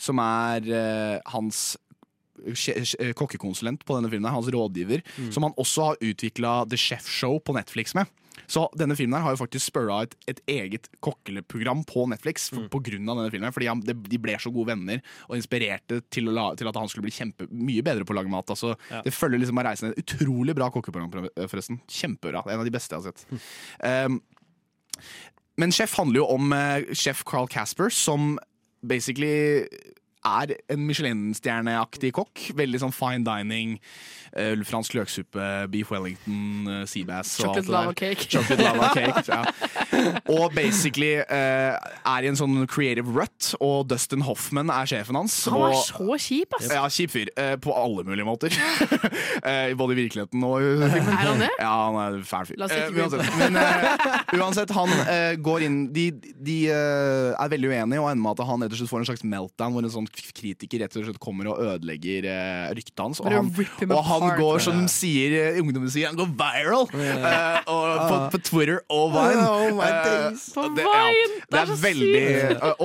som er uh, hans kokkekonsulent på denne filmen, hans rådgiver, som han også har utvikla The Chef Show på Netflix med. Så denne filmen har jo faktisk spørra et, et eget kokkeprogram på Netflix for, på grunn av denne filmen. Fordi han, de, de ble så gode venner og inspirerte til, la, til at han skulle bli kjempe, mye bedre på å lage mat. Altså, Ja. Det følger liksom av reisen. Et utrolig bra kokkeprogram, forresten. Kjempebra. En av de beste jeg har sett. Um, men Chef handler jo om uh, sjef Carl Casper, som basically er en Michelin-stjerneaktig kokk. Veldig sånn fine dining. uh, fransk løksuppe, beef wellington, uh, seabass og alt Chocolate lava cake. Chocolate lava cake, ja. Og basically uh, er i en sånn creative rut, og Dustin Hoffman er sjefen hans. Han er og, så kjip, ass! ja, kjip fyr. eh, på alle mulige måter. Eh, både i virkeligheten og filmen. Er han det? Ja, han er fæl fyr. La oss ikke Eh, uansett, men eh, uansett, han eh, går inn De, de eh, er veldig uenige og ender med at han rett og slett får en slags meltdown, hvor en sånn kritiker rett og slett kommer og ødelegger uh, ryktet hans. Og han, og han apart. går, som sier, eh, ungdommen sier, han går viral! Uh, og på, på Twitter og Vine. Oh, my days. På og det, Vine! det er så veldig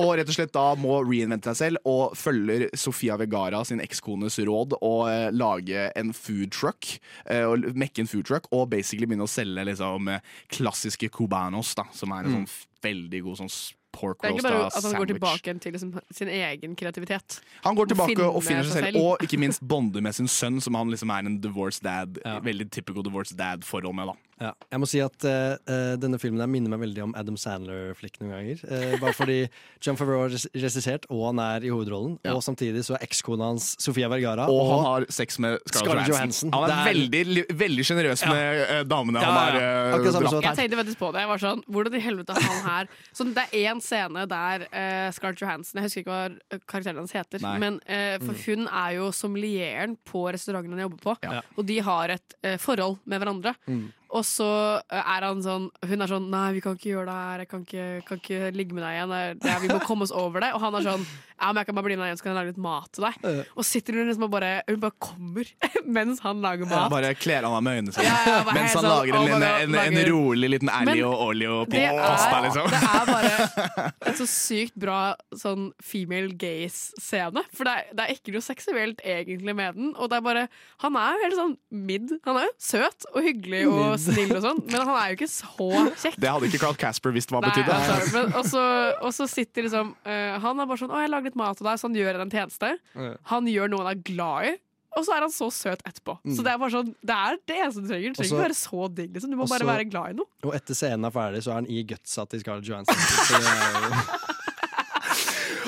Og rett og slett da må reinvente seg selv og følger Sofia Vergara sin ekskones råd og lage en food truck. eh, og mekke en food truck og basically begynne å selge liksom, klassiske cubanos, da, som er en sånn veldig god sånn pork Det er ikke roasta bare at han går tilbake til liksom sin egen kreativitet. Han går tilbake finner og finner seg seg selv, selv. og ikke minst bonder med sin sønn, som han liksom er en divorced dad. Veldig typical divorced dad-forhold med. da Ja. Jeg må si at eh, denne filmen der minner meg veldig om Adam Sandler-flikk noen ganger. Uh, bare fordi John Favreau har regissert, og han er i hovedrollen. Ja. Og samtidig så er ekskona hans Sofia Vergara. Og han har sex med Scarlett Scarlett Johansson. Johansson. Han er, er- veldig veldig sjenerøs Ja. med damene Ja, han ja, uh, ja. samme dratt. Jeg tenkte faktisk på det. Jeg var sånn, Hvordan i helvete er han her sånn, Det er én scene der uh, Scarlett Johansson Jeg husker ikke hva karakteren hans heter, Nei. men for Mm. hun er jo sommelieren på restauranten han jobber på. Ja. Og de har et forhold med hverandre. Mm. Og så eh, er han sånn Hun er sånn Nei, vi kan ikke gjøre det her. Jeg kan ikke, kan ikke ligge med deg igjen. Det er- vi må komme oss over det. Og han er sånn Ja, men jeg kan bare bli med deg igjen, så kan jeg lage litt mat til deg. Og sitter hun liksom og bare Hun bare kommer mens han lager mat. Bare kler han av med øynene sine. Ja, ja, Mens han sånn, lager en, en, en, en rolig liten og olio er, pasta, liksom. det er bare et så sykt bra sånn female gaze-scene. For det er, det er ikke noe seksuelt egentlig med den. Og det er bare Han er jo helt sånn mid. Han er jo søt og hyggelig og. Snill og sånn, men han er jo ikke så kjekk. Det hadde ikke Carl Casper visst hva Nei, betydde. altså, men, og, så, og så sitter liksom uh, Han er bare sånn 'Å, jeg lager litt mat til deg', så han gjør en tjeneste. Ja. Han gjør noe han er glad i. Og så er han så søt etterpå. Mm. Så Det er bare sånn Det er det eneste du trenger. Du trenger Også- ikke være så digg. Liksom. Du må også- bare være glad i noe. Og etter scenen er ferdig, så er han i gutsa til Scarlett Johansson. Så det er jo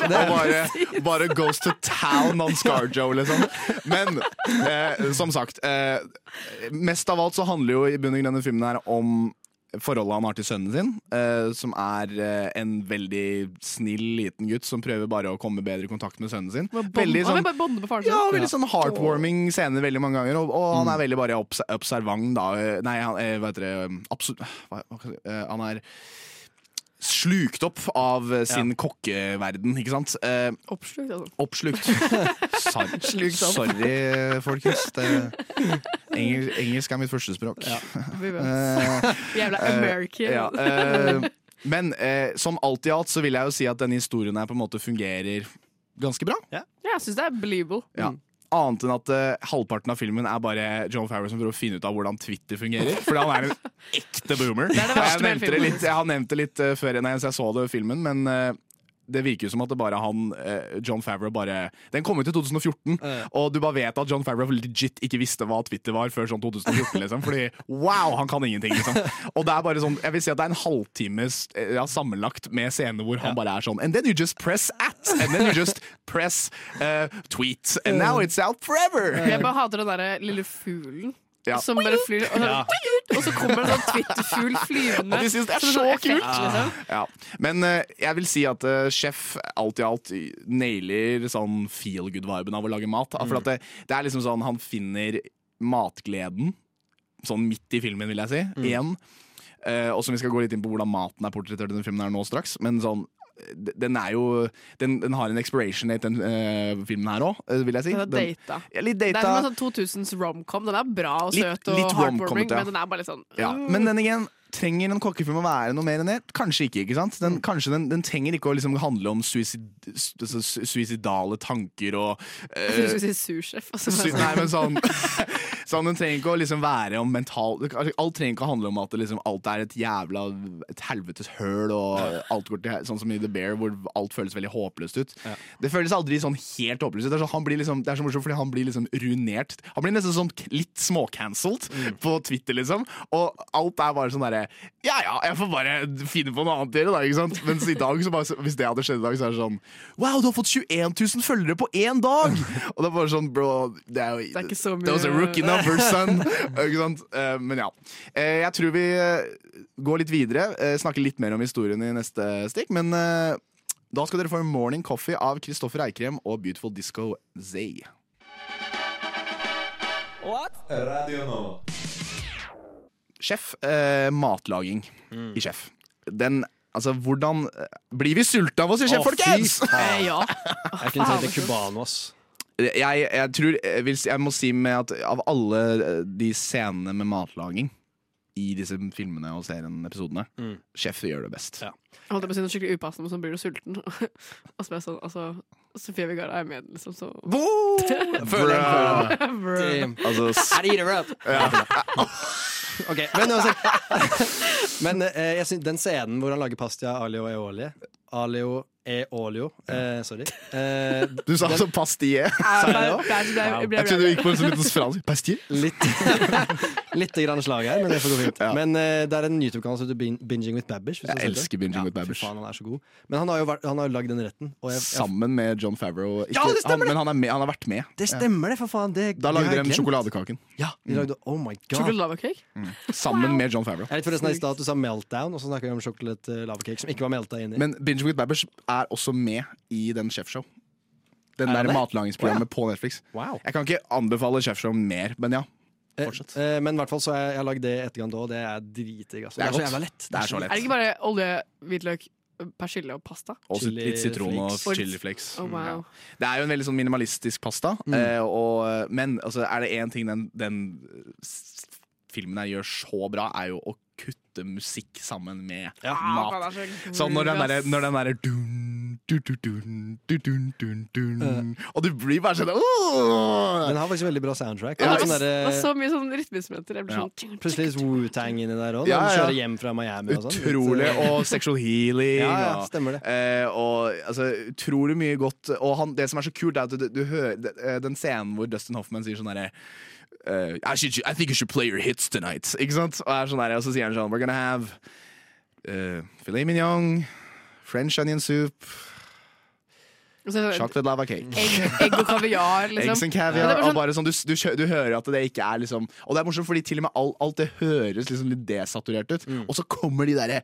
Og bare, bare goes to town on Scarjo, liksom. Men eh, som sagt, eh, mest av alt så handler jo i bunn og grunn denne filmen her om forholdet han har til sønnen sin, eh, som er eh, en veldig snill liten gutt som prøver bare å komme bedre i kontakt med sønnen sin. Bond- Veldig sånn bare bonde med faren sin. ja, veldig sånn heartwarming scener veldig mange ganger, og, og han er veldig bare obs observant da. Eh, Nei, han, eh, hva heter det absolutt, jeg si? Eh, Han er slukt opp av sin sin kokkeverden, ikke sant? Eh, Oppslukt, altså. Oppslukt. Sorry, Sorry folkens. Det, engel, engelsk er mitt førstespråk. språk Ja Eh, Jævla eh, American. ja, eh, men eh, som alt i alt så vil jeg jo si at denne historien her på en måte fungerer ganske bra. Ja, jeg syns det er believable. Ja. Annet enn at uh, halvparten av filmen er bare John Farrow som prøver å finne ut av hvordan Twitter fungerer. Fordi han er en ekte boomer. Det er det jeg, nevnte det litt, jeg har nevnt det litt uh, før nei, jeg så det filmen, men eh, det virker jo som at det bare han, eh, John Favreau bare Den kom ut i 2014, og du bare vet at John Favreau legit ikke visste hva Twitter var før sånn 2014. liksom Fordi wow, han kan ingenting, liksom. Og det er bare sånn Jeg vil si at det er en halvtimes eh, ja, sammenlagt med scener hvor han bare er sånn And then you just press at, and then you just press uh, tweet, and now it's out forever! Jeg bare hater den derre lille fuglen. Ja. Som bare flyr, og, så, Ja. og så kommer det en sånn Twitter-fugl flyvende. Og de synes det er så sånn effekt, kult! liksom. Ja. Men uh, jeg vil si at uh, Chef alt i alt nailer sånn feel good-viben av å lage mat. For at det, det er liksom sånn han finner matgleden sånn midt i filmen, vil jeg si. Igjen. Uh, og som vi skal gå litt inn på hvordan maten er portrettert i den filmen her nå straks. Men sånn den er jo Den, den har en expiration date, den uh, filmen her òg, vil jeg si. Den er Den- data. Ja, litt Det er som en sånn 2000s romcom. Den er bra og Litt- søt og litt heartwarming, men den er bare litt sånn Ja, mm. men den igjen Trenger en kokkefilm å være noe mer enn det? Kanskje ikke. ikke sant? Den, kanskje den, den trenger ikke å liksom handle om suicid, su- su- suicidale tanker og Jeg trodde du eh, skulle si sursjef. og så nei, men sånn, sånn Den trenger ikke å liksom være om mental Alt trenger ikke å handle om at det liksom, alt er et jævla Et helvetes høl, og alt går til Sånn som i The Bear, hvor alt føles veldig håpløst ut. Det føles aldri sånn helt håpløst ut. Det er, så, han blir liksom, det er så morsomt fordi han blir liksom ruinert. Han blir nesten sånn litt småcancelled på Twitter, liksom. Og alt er bare sånn derre Ja ja, jeg får bare finne på noe annet å gjøre, da. ikke sant? Mens i dag, så bare, hvis det hadde skjedd i dag, så er det sånn Wow, du har fått 21 000 følgere på én dag! Og det er bare sånn, bro Det er jo Det er ikke så mye That was a rookie number, son. ikke sant? Eh, men ja. Eh, jeg tror vi eh, går litt videre. eh, snakker litt mer om historien i neste stikk. Men da skal dere få en Morning Coffee av Kristoffer Eikrem og Beautiful Disco Zay. Radio Nova. Sjef, eh, matlaging i Sjef. Den Altså, hvordan eh, Blir vi sulta av å se Sjef, folkens? ja. Jeg kunne tenkt det cubano, ass. Jeg, jeg tror jeg, si- jeg må si med at av alle eh, de scenene med matlaging i disse filmene og serien episodene, Mm. Sjef gjør det best. Jeg holdt på å si noe skikkelig upassende, men så blir du sulten. og så jeg sånn, altså Sofie Vigard er med, liksom, så Føler den, føler. Damn. Altså, s- I'd eat her up. Ok, men uansett Men eh, jeg synes, den scenen hvor han lager pastia alio e olje Alio e olio eh, Sorry eh, Du sa altså pastille. Jeg trodde du gikk på en sånn liten fransk pastille. Litt Litt grann slag her, men det får gå fint Men eh, det er en YouTube-kanal som heter Binging with Babish Jeg elsker. Binging ja, with Babish. Faen, han er så god Men han har jo, vært, han har jo lagd den retten og jeg, jeg, Sammen med John Favreau. Ikke, Ja, det stemmer han, men han, er med, han har vært med. Det stemmer det, for faen det, Da lagde de sjokoladekaken. Ja, de lagde, oh my god Sjokoladecake? Sammen med John Favreau. Jeg vet forresten i stad at du sa meltdown Og så snakker vi om sjokolade lava Som ikke var melta inn i Men Binge with Babish er også med i den Chefshow. Den Er der det? matlagingsprogrammet på Netflix. Wow. Jeg kan ikke anbefale Chefshow mer, men ja. Eh, Fortsett. eh, Men i hvert fall så har jeg, jeg har lagd det i etterkant òg. Det er dritdigg. Altså. Det er så jævla lett. Det er så lett. Er det ikke bare olje, hvitløk, persille og pasta? Og litt sitron og chiliflakes. Oh, wow. Ja. Det er jo en veldig sånn minimalistisk pasta, eh, og, men altså, er det én ting den, den filmen her gjør så bra, er jo å kutte musikk sammen med ja. mat. er så Sånn når den derre den derre dun, du, du, dun, dun, dun, dun. Og du blir bare sånn åh! Den har faktisk veldig bra soundtrack. Ja, Det sånn var- det så mye sånn rytmeinstrumenter. Ja. sånn Plutselig litt Wu-Tang inni der òg. Ja, Ja. Kjører hjem fra Miami og sånn. Utrolig. eh, Og sexual healing. Ja, ja, stemmer det. Og, og altså, utrolig mye godt. Og han, det som er så kult, er at du, du hører eh, den scenen hvor Dustin Hoffman sier sånn derre eh, I, should, I think you should play your hits tonight. Ikke sant? Og, er sånn der, og så sier han sånn We're gonna have uh, filet mignon, French onion soup, Sånn chocolate lava cake. Egg, egg og kaviar, liksom. Eggs and caviar. Ja, var og sånn- bare sånn, du, du, du hører at det ikke er liksom Og det er morsomt, fordi til og med alt, alt det høres liksom litt desaturert ut. Mm. Og så kommer de derre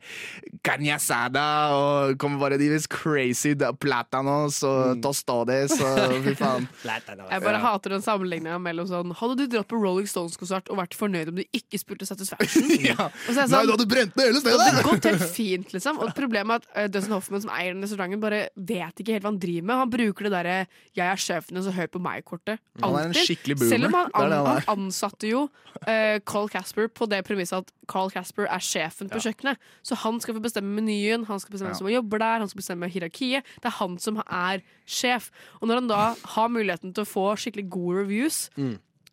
carne asada og kommer bare de mest crazy platanos og Mm. tostades og fy faen. Jeg bare hater den sammenligninga mellom sånn Hadde du dratt på Rolling Stones-konsert og vært fornøyd om du ikke spurte Satisfaction? ja. Og så er Nei, sånn- du hadde brent ned hele stedet! Det hadde gått helt fint, liksom. Og problemet er at uh, Dustin Hoffman, som eier den restauranten, bare vet ikke helt hva han driver med. Med. Han bruker det derre 'jeg er sjefen, så hør på meg'-kortet. Selv om han, er han ansatte jo uh, Carl Casper på det premisset at Carl Casper er sjefen på kjøkkenet. Så han skal få bestemme menyen, han skal bestemme Ja. hvem som jobber der, han skal bestemme hierarkiet. Det er han som er sjef. Og når han da har muligheten til å få skikkelig gode reviews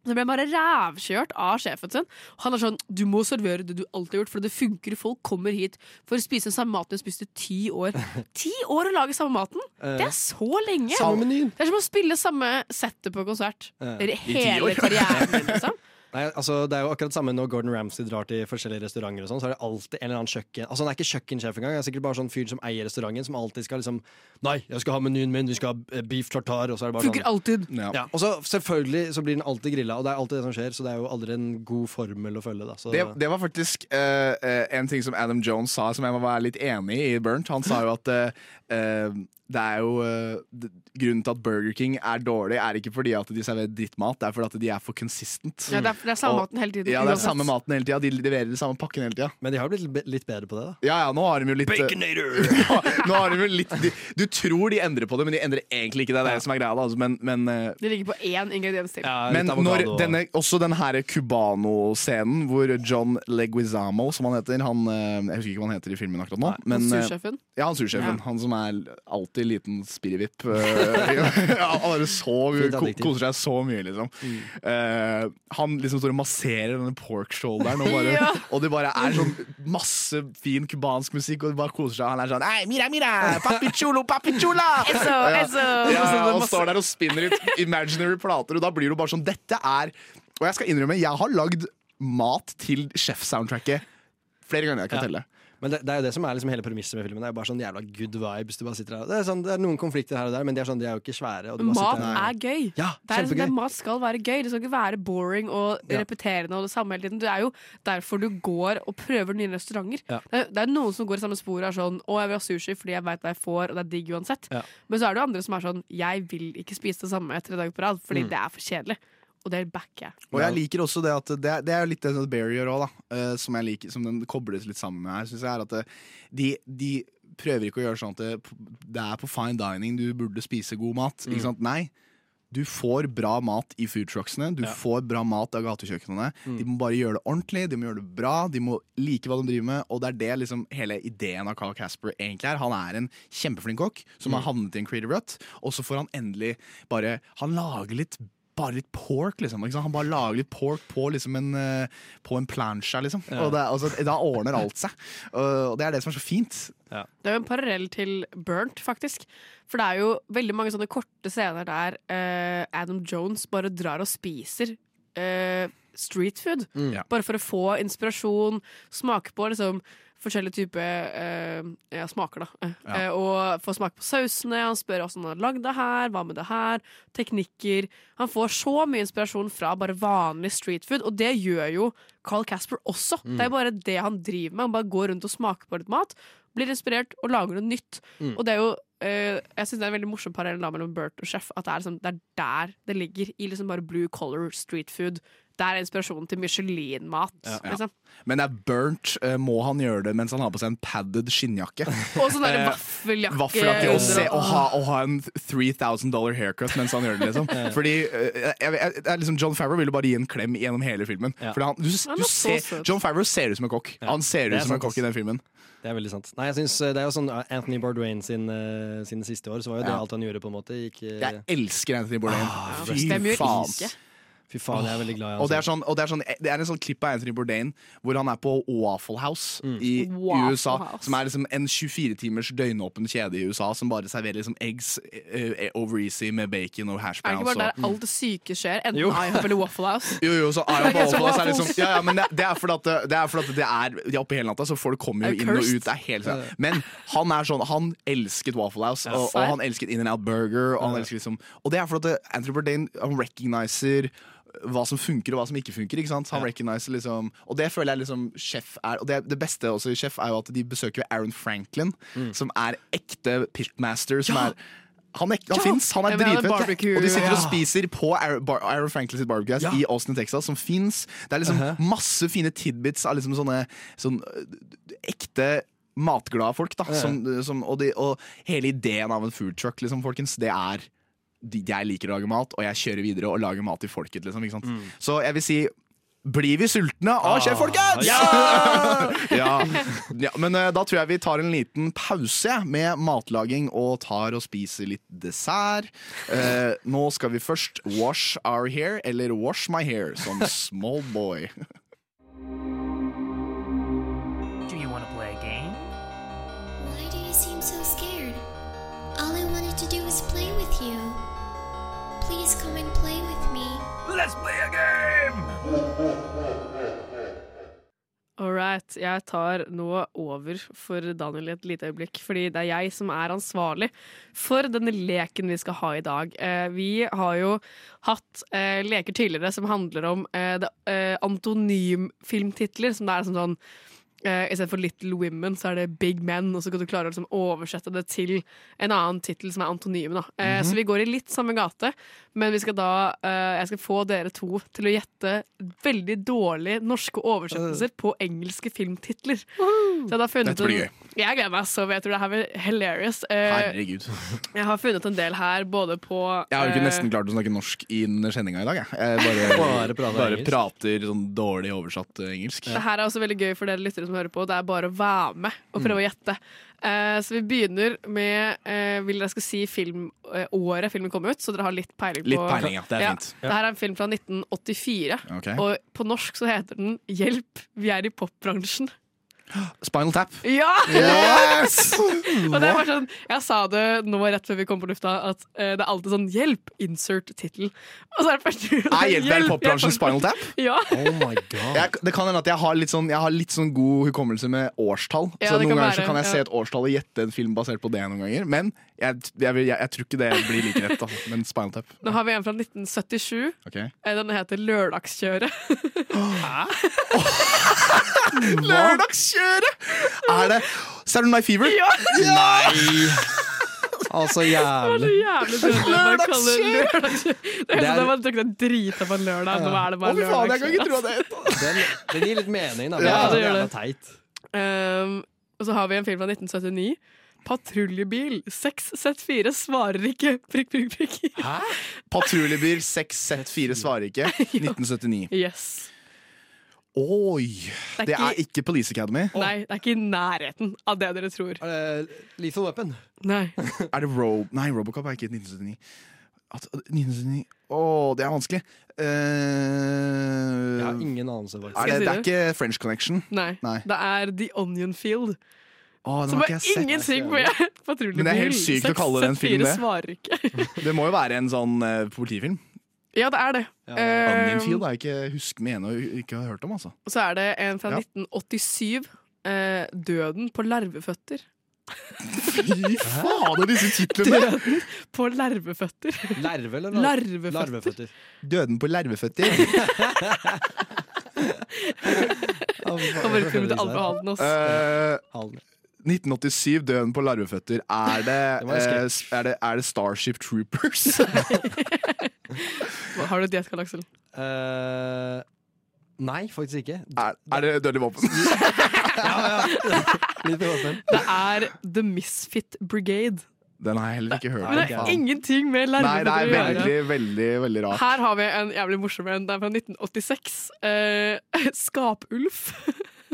så ble han bare rævkjørt av sjefen sin. Han er sånn 'Du må servere det du alltid har gjort, for det funker. Folk kommer hit for å spise den samme maten de spiste i ti år.' Ti år å lage samme maten! Det er så lenge! Det er som å spille samme settet på konsert. I Hele karrieren din, liksom. Nei, altså Det er jo akkurat samme når Gordon Ramsay drar til forskjellige restauranter. og sånn, Så er det alltid en eller annen kjøkken Altså Han er ikke kjøkkensjef engang. Han er sikkert bare sånn fyr som eier restauranten, som alltid skal liksom Nei, jeg skal ha menyen min, vi skal ha eh, beef tartar. Og så er det bare Funker sånn alltid. ja. Og så selvfølgelig så blir den alltid grilla, og det er alltid det som skjer. Så det er jo aldri en god formel å følge. da så, Det, det var faktisk eh, en ting som Adam Jones sa, som jeg må være litt enig i i Burnt. Han sa jo at uh, eh, det er jo uh, Grunnen til at Burger King er dårlig, er ikke fordi at de serverer drittmat, det er fordi at de er for consistent. Ja, det, er, det er samme Og- maten hele tiden. Ja, det er samme maten hele tida. De leverer den samme pakken hele tida. Men de har blitt litt bedre på det, da. Ja, ja, nå har de jo litt Baconator! nå har de jo litt de, Du tror de endrer på det, men de endrer egentlig ikke det. Det er det som er greia. da, Altså, men, men uh, De ligger på én ingrediens til. men når denne, også den her Cubano-scenen hvor John Leguizamo, som han heter han, eh, Jeg husker ikke hva han heter i filmen akkurat nå. Men, han eh, sursjefen? Ja, han sursjefen. Ja. Han som er alltid liten spirivipp. Alle adjektiv. koser seg så mye, liksom. Eh, han liksom står og masserer denne pork shoulderen, og, bare, Ja. og det bare er sånn masse fin cubansk musikk, og de bare koser seg. Han er sånn Ei, mira, mira! Papi chulo, papi chula! Eso, eso! Ja, ja, han står der og spinner ut imaginary plater, og da blir det bare sånn Dette er Og jeg skal innrømme, jeg har lagd mat til Chef-soundtracket flere ganger jeg kan telle. Men det, det er jo det som er liksom hele premisset med filmen. Det er jo bare sånn jævla good vibes. Du bare sitter der. Det, er sånn, det er noen konflikter her og der, men de er, sånn, de er jo ikke svære. Mat er gøy. Ja, det er, det, mat skal være gøy. Det skal ikke være boring og Ja. repeterende og det samme hele tiden. Det er jo derfor du går og prøver nye restauranter. Ja. Det, er, det er noen som går i samme spor og er sånn 'Å, jeg vil ha sushi fordi jeg veit hva jeg får, og det er digg uansett'. Men så er det jo andre som er sånn 'Jeg vil ikke spise det samme tre dager på rad fordi Mm. det er for kjedelig'. Og det backer jeg. Og jeg liker også det at det, det er jo litt det barrier òg, da. eh, som jeg liker, som den kobles litt sammen med her. syns jeg er at de, de prøver ikke å gjøre sånn at det, det er på fine dining du burde spise god mat. Mm. Ikke sant? Nei. Du får bra mat i foodtrucksene, du Ja. får bra mat av gatekjøkkenene. Mm. De må bare gjøre det ordentlig, de må gjøre det bra, de må like hva de driver med. Og det er det liksom hele ideen av Carl Casper egentlig er. Han er en kjempeflink kokk som har Mm. havnet i en creative rut, og så får han endelig bare Han lager litt bare litt pork, liksom. Ikke sant? Han bare lager litt pork på, liksom en, eh, på en plancha, liksom. Ja. Og det, er- altså, da ordner alt seg. Og det er det som er så fint. Det er jo en parallell til Burnt, faktisk. For det er jo veldig mange sånne korte scener der uh, Adam Jones bare drar og spiser Uh, street food. Mm. Bare for å få inspirasjon, smake på liksom forskjellige typer eh, ja, smaker, da. Eh, Ja. og få smake på sausene. Han spør hvordan han har lagd det her, hva med det her, teknikker. Han får så mye inspirasjon fra bare vanlig street food, og det gjør jo Carl Casper også. Mm. Det er bare det han driver med. Han bare går rundt og smaker på litt mat, blir inspirert og lager noe nytt. Mm. Og det er jo Uh, jeg synes det er en veldig morsom parallell mellom Bert og Chef. At det er, liksom, det er der det ligger. I liksom bare blue color street food. Der er inspirasjonen til Michelin-mat. Ja. Liksom. Men det er burnt. eh, må han gjøre det mens han har på seg en padded skinnjakke? Og sånn der Eh, vaffeljakke. Vaffeljakke og, se, og, og- ha, og ha en 3000 dollar haircut mens han gjør det, liksom. Fordi eh, jeg, jeg, er liksom John Favreau ville bare gi en klem gjennom hele filmen. Ja. Fordi han, du, Han du er ser. John Favreau ser ut som en kokk. Ja. Han ser ut som en kokk i den filmen. Det er veldig sant. Nei, jeg synes, det er jo sånn Anthony Bourdain sin, sine siste år, så var jo det Ja. alt han gjorde, på en måte. Gikk, Jeg elsker Anthony Bourdain. Ah, Fy faen. Fy faen, jeg er veldig glad i. Og det er, altså. sånn, og det, er sånn, det er en sånn klipp av Anthony Bourdain hvor han er på Waffle House Mm. i Waffle USA. House. Som er liksom en 24 timers døgnåpen kjede i USA som bare serverer liksom eggs uh, over easy med bacon og hash Er det ikke bare og- der alt det syke skjer? Enten Jo. IHOP eller Waffle House? Jo, jo, så IHOP er jeg Waffle House er liksom, ja, ja, men det, det er fordi at det, er, fordi at det er de er oppe hele natta, så folk kommer jo inn og ut. Det er helt sånn. Men han er sånn Han elsket Waffle House, og, og han elsket In and Out Burger. Og, han elsket liksom, og det er fordi at Anthony Bourdain han recognizer hva som funker og hva som ikke funker. Ikke sant? Han recognizer liksom Og det føler jeg liksom Chef er Og det, det beste også i Chef er jo at de besøker Aaron Franklin, som er ekte pitmaster. Som han, er, han Ja! finnes, han Ja, men han er dritfett. Og de sitter og spiser på Aaron, Franklin sitt barbecue Ja. i Austin, Texas, som fins. Det er liksom Uh-huh. masse fine tidbits av liksom sånne sånn øh, ekte matglade folk, da. Ja. Som, som, og, de, og hele ideen av en food truck, liksom, folkens, det er Jeg liker å lage mat, og jeg kjører videre og lager mat til folket, liksom. Mm. Så jeg vil si blir vi sultne? Å, Ah, kjør, folkens! ja! ja. ja, men uh, da tror jeg vi tar en liten pause med matlaging og tar og spiser litt dessert. Uh, nå skal vi først wash our hair, eller wash my hair, som small boy. Let's play a game! All right. Jeg tar nå over for Daniel i et lite øyeblikk, fordi det er jeg som er ansvarlig for denne leken vi skal ha i dag. Eh, vi har jo hatt eh, leker tidligere som handler om eh, antonymfilmtitler, som det er sånn sånn Uh, Istedenfor Little Women så er det Big Men, og så kan du klare å liksom, oversette det til en annen tittel som er antonym. Da. Uh, mm -hmm. Så vi går i litt samme gate, men vi skal da, uh, jeg skal få dere to til å gjette veldig dårlige norske oversettelser på engelske filmtitler. Så jeg har funnet Dette blir en- Jeg gleder meg så, jeg tror det her blir hilarious. Eh, Herregud. jeg har funnet en del her, både på Jeg har jo ikke eh, nesten klart å snakke norsk i sendinga i dag. Jeg, jeg bare, Bare prater bare prater sånn dårlig oversatt eh, engelsk. Det her er også veldig gøy for dere lyttere som hører på. Det er bare å være med og prøve å gjette. Eh, så vi begynner med eh, Vil dere skal si filmåret filmen kom ut, så dere har litt peiling på Litt peiling, ja. Det er fint. Det her er en film fra 1984, okay. og på norsk så heter den 'Hjelp, vi er i popbransjen'. Spinal Tap. Ja! Yes! og det var sånn, jeg sa det nå rett før vi kom på lufta, at uh, det er alltid sånn 'hjelp, insert tittel'. Og så er det først Er Hjelp er i popbransjen Spinal Tap? Ja. Oh my god. Jeg, det kan hende at jeg har litt sånn, jeg har litt sånn god hukommelse med årstall. Ja, så Noen kan ganger så kan jeg se et årstall og gjette en film basert på det noen ganger. Men jeg, jeg, jeg, jeg tror ikke det blir like rett. Da. Men Spinal Tap. Nå har vi en fra 1977. Ok. Eh, Den heter 'Lørdagskjøret'. Hæ? Lørdagskjøret! Er det Saturday Night Fever? Ja! Nei! Altså jævlig. kalle det er sånn at man drita på en lørdag. Nå er det bare faen, jeg kan ikke tro at det er et Den, den gir litt mening, da. Ja, det gjør det. teit. Um, og så har vi en film fra 1979. Patruljebil 6Z4 svarer ikke. Prikk, prikk, prikk. Patruljebil 6Z4 svarer ikke. 1979. Yes. Oi! Det er Det er ikke- ikke Police Academy. Nei, det er ikke i nærheten av det dere tror. Er det Lethal Weapon? Nei. Er det Ro... Nei, Robocop er ikke 1979. At, 1979 Å, det er vanskelig. Uh, Jeg har ingen anelse, er det, si det er ikke French Connection. Nei. Nei. Det er The Onion Field. Å, Som har sett. ingenting med patruljebil. Men det er helt sykt å kalle det en film, det. svarer ikke. Det må jo være en sånn uh, politifilm. Ja, det er det. Field Um, har jeg ikke husk ene og ikke har hørt om, altså. Og så er det en fra Ja. 1987. Eh, 'Døden på larveføtter'. Fy fader, disse titlene! Døden på larveføtter. Larve eller Larveføtter. larveføtter? Døden på larveføtter. Favorittfilmen til Alve Halden. også. Eh, 1987, Døden på larveføtter. Er det, Det eh, er det, er det Starship Troopers? Har du et gjett, Karl Aksel? Uh, nei, faktisk ikke. er, er det Dødelig våpen? Ja, ja Det er The Misfit Brigade. Den har jeg heller ikke hørt Men det er ingenting med Nei, det er veldig, veldig, veldig rart. Her har vi en jævlig morsom en. Det er fra 1986. Eh, Skapulf.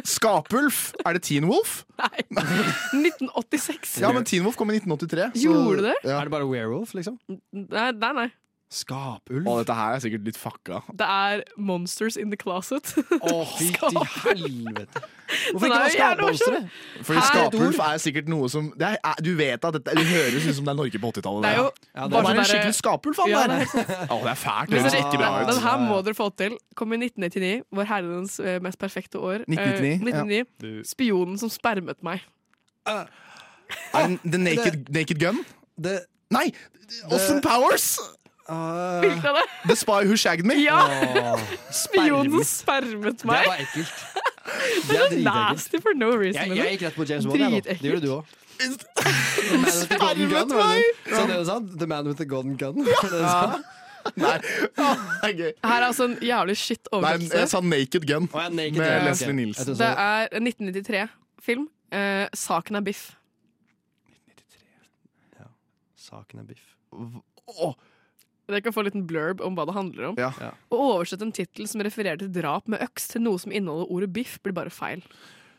Skapulf! Er det Teen Wolf? Nei. 1986. Ja, men Teen Wolf kom i 1983. så- Gjorde det? Ja. Er det bare werewolf, liksom? Nei, nei, nei. Skapulv? Å, dette her er sikkert litt fucka. Det er Monsters in the Closet. Å, fy til helvete. Hvorfor Den ikke bare skapmonstre? Fordi Her- Skapulf er sikkert noe som det er, Du vet at dette, det høres ut som det er Norge på 80-tallet. Det er jo Ja, det er bare en sånn skikkelig skapulv, faen! Ja, det er- Å, det er fælt. Det Men høres ikke bra ut. Den her må dere få til. Kom i 1999, vår herrens eh, mest perfekte år. Eh, 1999, Ja. Spionen som spermet meg. Uh, den The Naked, naked Gun? The, Nei! Austin Powers! Uh, Hvilken av det? The Spy Who Shagged Me. Ja! åh, Spionen spermet meg. Det var ekkelt. Det Det er så nasty for no reason. Jeg, jeg gikk rett på James Bond. Det gjorde du òg. Spermet meg! Sa det du sa? The man with the golden gun? Ja. det? Nei. Er. Her er altså en jævlig shit Nei, jeg sa Naked Gun oh, ja, naked, med ja. Leslie Nielsen. Det er en 1993-film. Eh, saken er biff. Saken er biff. Dere kan få en liten blurb om hva det handler om. Ja. Å oversette en tittel som refererer til drap med øks til noe som inneholder ordet biff, blir bare feil.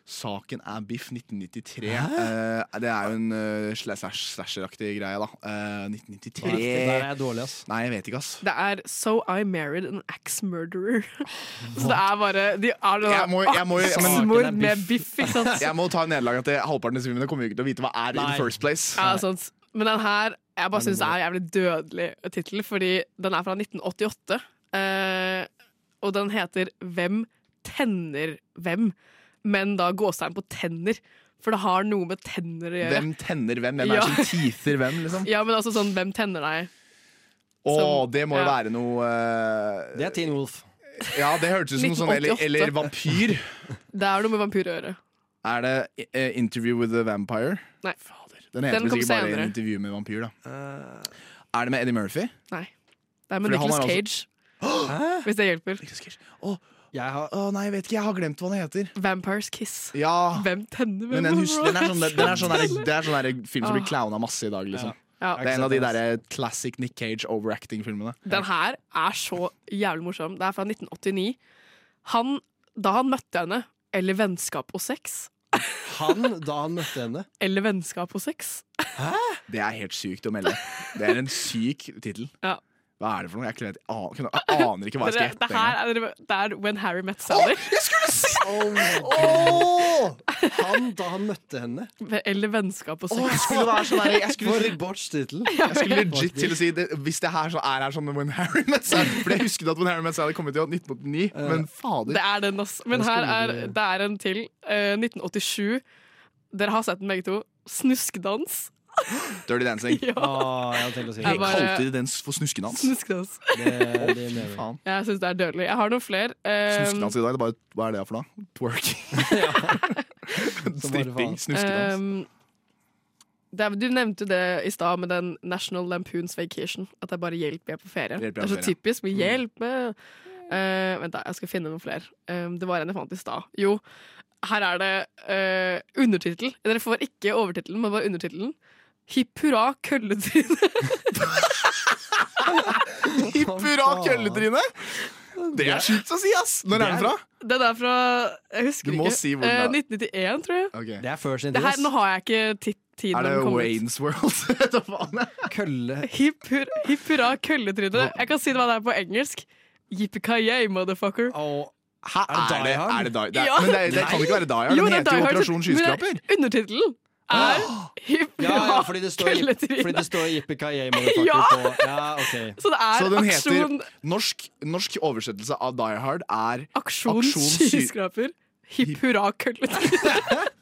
Saken er Biff 1993. Eh, det er jo en uh, slasher-aktig greie, da. Eh, 1993 Det er jeg dårlig, ass. Nei, jeg vet ikke, ass. Det er So I Married an Axe Murderer. Så det er bare de er det Jeg må- jeg må- jeg må- Aksmord med biff, ikke sant? Jeg må ta nederlaget at det- halvparten av filmene kommer vi ikke til å vite hva er i Nei. the first place. Ja, sant. Men den her jeg bare syns er en jævlig dødelig tittel, fordi den er fra 1988. Eh, og den heter Hvem tenner hvem? Men da gåstegn på tenner. For det har noe med tenner å gjøre. Hvem tenner hvem? Hvem er Ja. det som teether hvem, liksom? Ja, men altså sånn Hvem tenner deg? Å, Som- det må jo ja. være noe uh, Det er Teen Wolf. Ja, det hørtes ut som sånn eller, eller vampyr. Det er noe med vampyr å gjøre. Er det uh, Interview with a Vampire? Nei. Den heter Den vel sikkert bare senere. Intervju med vampyr, da. Er det med Eddie Murphy? Nei. Det er med Fordi han Nicolas er Cage. Hvis det hjelper. Å, å, nei, jeg vet ikke. Jeg har glemt hva den heter. Vampires Kiss. Ja, Hvem tenner med men den, hus, den er sånn, den er sånn der, det er sånn der film som blir klauna clowna masse i dag, liksom. Ja. Det er en av de der classic Nick Cage overacting-filmene. Den her er så jævlig morsom. Det er fra 1989. Han, da han møtte henne, eller vennskap og sex Han da han møtte henne. Eller vennskap og sex. Hæ? Det er helt sykt å melde. Det er en syk tittel. Ja. Hva er det for noe? Jeg, klarer- jeg, aner ikke hva jeg skal gjette. det her er, det er When Harry Met Sally. jeg skulle si Oh. Han da han møtte henne. Eller vennskap og sex. Oh, jeg skulle være sånn der, jeg skulle, For jeg skulle legit til å si det, Hvis det her så er her sånn When Harry Met Sally For jeg husket at When Harry Met Sally kom ut i 1989, men fader. Det er den, ass. Men her er, det er en til. Uh, 1987. Dere har sett den begge to. Snuskdans. Dirty Dancing. Ja. Oh, jeg hadde tenkt å si Jeg Jeg bare- kalte de den for snuskedans. Snuskdans. Det, det mener jeg. Faen. Jeg syns det er dødelig. Jeg har noen flere. Eh, Snuskedans i dag, det er bare, hva er det for noe? Twerking. Stripping. Snuskedans. Um, det er, du nevnte jo det i stad med den National Lampoons Vacation. At det er bare 'hjelp, vi er på ferie'. Hjelp, er det er på så ferie. typisk. Vi Hjelp med Eh, Vent, da, jeg skal finne noen flere. Um, det var en jeg fant i stad. Jo, her er det uh, undertittel. Dere får ikke overtittelen, men bare undertittelen. Hipp hurra, kølletryne. Hipp hurra, kølletryne! Det er sjukt å si, ass! Når er den fra? Den er fra Jeg husker Du må ikke. si hvor Eh, den er. 1991, tror jeg. Okay. Det er før sin her, nå har jeg ikke titt tiden Er det. Waynes World? Kølle Hipp hur- hurra, kølletryne. Jeg kan si det hva det er på engelsk. Yippee-ki-yay, motherfucker. Hæ, er det, er det Die? Hard? Ja. Men det, det kan ikke være Die Hard. Den det er heter jo Operasjon Skyskraper. Undertittelen er Hipp Ja, ja, fordi det står, fordi det står motherfucker Ja. på Ja, ok. Så det er Så den heter norsk, norsk oversettelse av Die Hard er aksjon Aksjon skyskraper. Hipp hurra, kølletryne.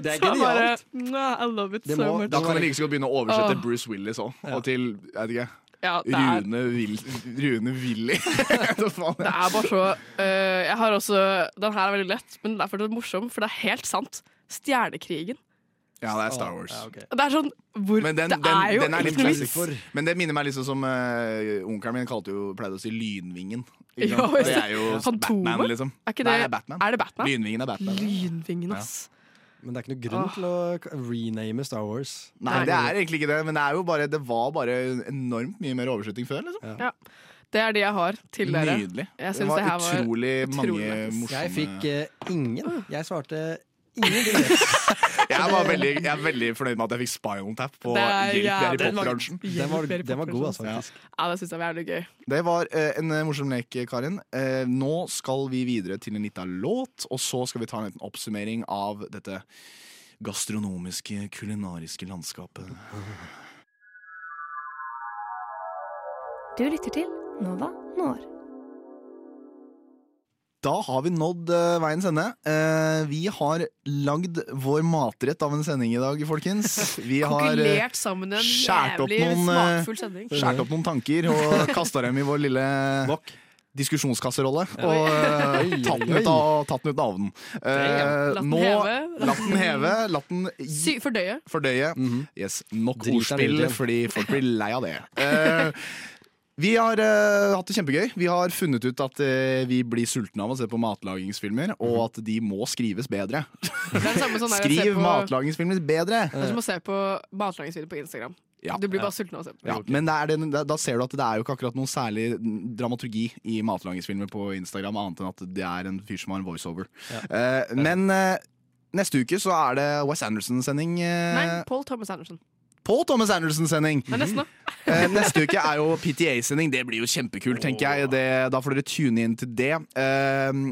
Det er genialt. bare. I love it må, so much. Da kan jeg like så godt begynne å oversette oh. Bruce Willis òg. Og til jeg vet ikke, Ja, Rune, Will, Rune Willy. Det er bare så uh, Jeg har også Den her er veldig lett, men den er fortsatt morsom, for det er helt sant. Stjernekrigen. Ja, det er Star Wars. Ja, okay. Det er sånn hvor, Men den, Det er jo den er litt klassisk. Men det minner meg liksom som uh, onkelen min kalte jo, pleide å si Lynvingen. Jo, Ja, det er jo? Batman, liksom. Er ikke Nei, det, det er Batman. Er det Batman? Lynvingen er Batman. Lynvingen, ass. Men det er ikke noe grunn til å rename Star Wars. Nei, det er egentlig ikke det, men det, er jo bare, det var bare enormt mye mer oversetting før. Liksom. Ja. Det er det jeg har til dere. Nydelig. Jeg Det var det her var utrolig mange utrolig morsomme Jeg fikk uh, ingen. Jeg svarte. jeg, var veldig, jeg er veldig fornøyd med at jeg fikk Spinal Tap på Det er Hjelp, jævlig- Harry Den var, Potter-bransjen. den var, den var god, altså, Ja. Ja, det syns jeg var jævlig gøy. Det var eh, en eh, morsom lek, Karin. Eh, nå skal vi videre til en liten låt, og så skal vi ta en liten oppsummering av dette gastronomiske, kulinariske landskapet. Du lytter til Nova Når. Da har vi nådd uh, veiens ende. Uh, vi har lagd vår matrett av en sending i dag, folkens. Vi har sammen en skjært opp noen, skjært opp noen tanker og kasta dem i vår lille diskusjonskasserolle. Og tatt den ut av, tatt den ut av ovnen. Eh, Latt den nå heve. Latt den heve. Latt den Sy fordøye. fordøye. Yes, Nok Drit den ut ordspill, fordi folk blir lei av det. Eh, Vi har uh, hatt det kjempegøy. Vi har funnet ut at uh, vi blir sultne av å se på matlagingsfilmer, og at de må skrives bedre. Det det Skriv på- matlagingsfilmer bedre! Det er som å se på matlagingsfilmer på Instagram. Ja. Du blir bare sulten av å se på. Ja, men det er den, da, ser du at det er jo ikke akkurat noen særlig dramaturgi i matlagingsfilmer på Instagram, annet enn at det er en fyr som har en voiceover. Eh, men eh, neste uke så er det Wes Anderson-sending. Nei, Paul Thomas Anderson. Paul Thomas er nesten, da. Eh, neste uke er jo PTA-sending. Det blir jo kjempekult, tenker jeg. Det, da får dere tune inn til det. Eh,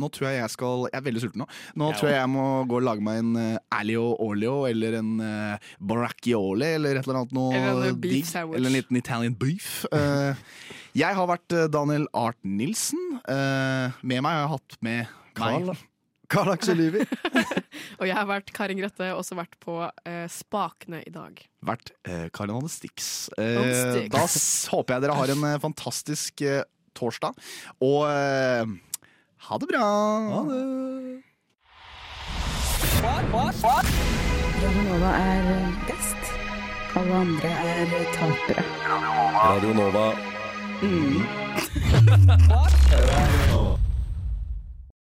nå tror jeg jeg skal Jeg er veldig sulten nå. Nå tror jeg jeg må gå og lage meg en uh, alio olio eller en uh, baracchioli eller et eller annet noe Eller en beef. Eller en liten Italian beef. Eh, jeg har vært eh, Daniel Art Nilsen. Eh, med meg har jeg hatt med Carl. Karl Aksel Lyvi. Og jeg har vært Karin Grøtte, også vært på eh, Spakene i dag. Vært eh, Karin Anne Stix. On Eh, da s- håper jeg dere har en eh, fantastisk eh, torsdag. Og eh, ha det bra! Ha det. Radio Nova er best. Alle andre er tapere. Radio Nova. Mm.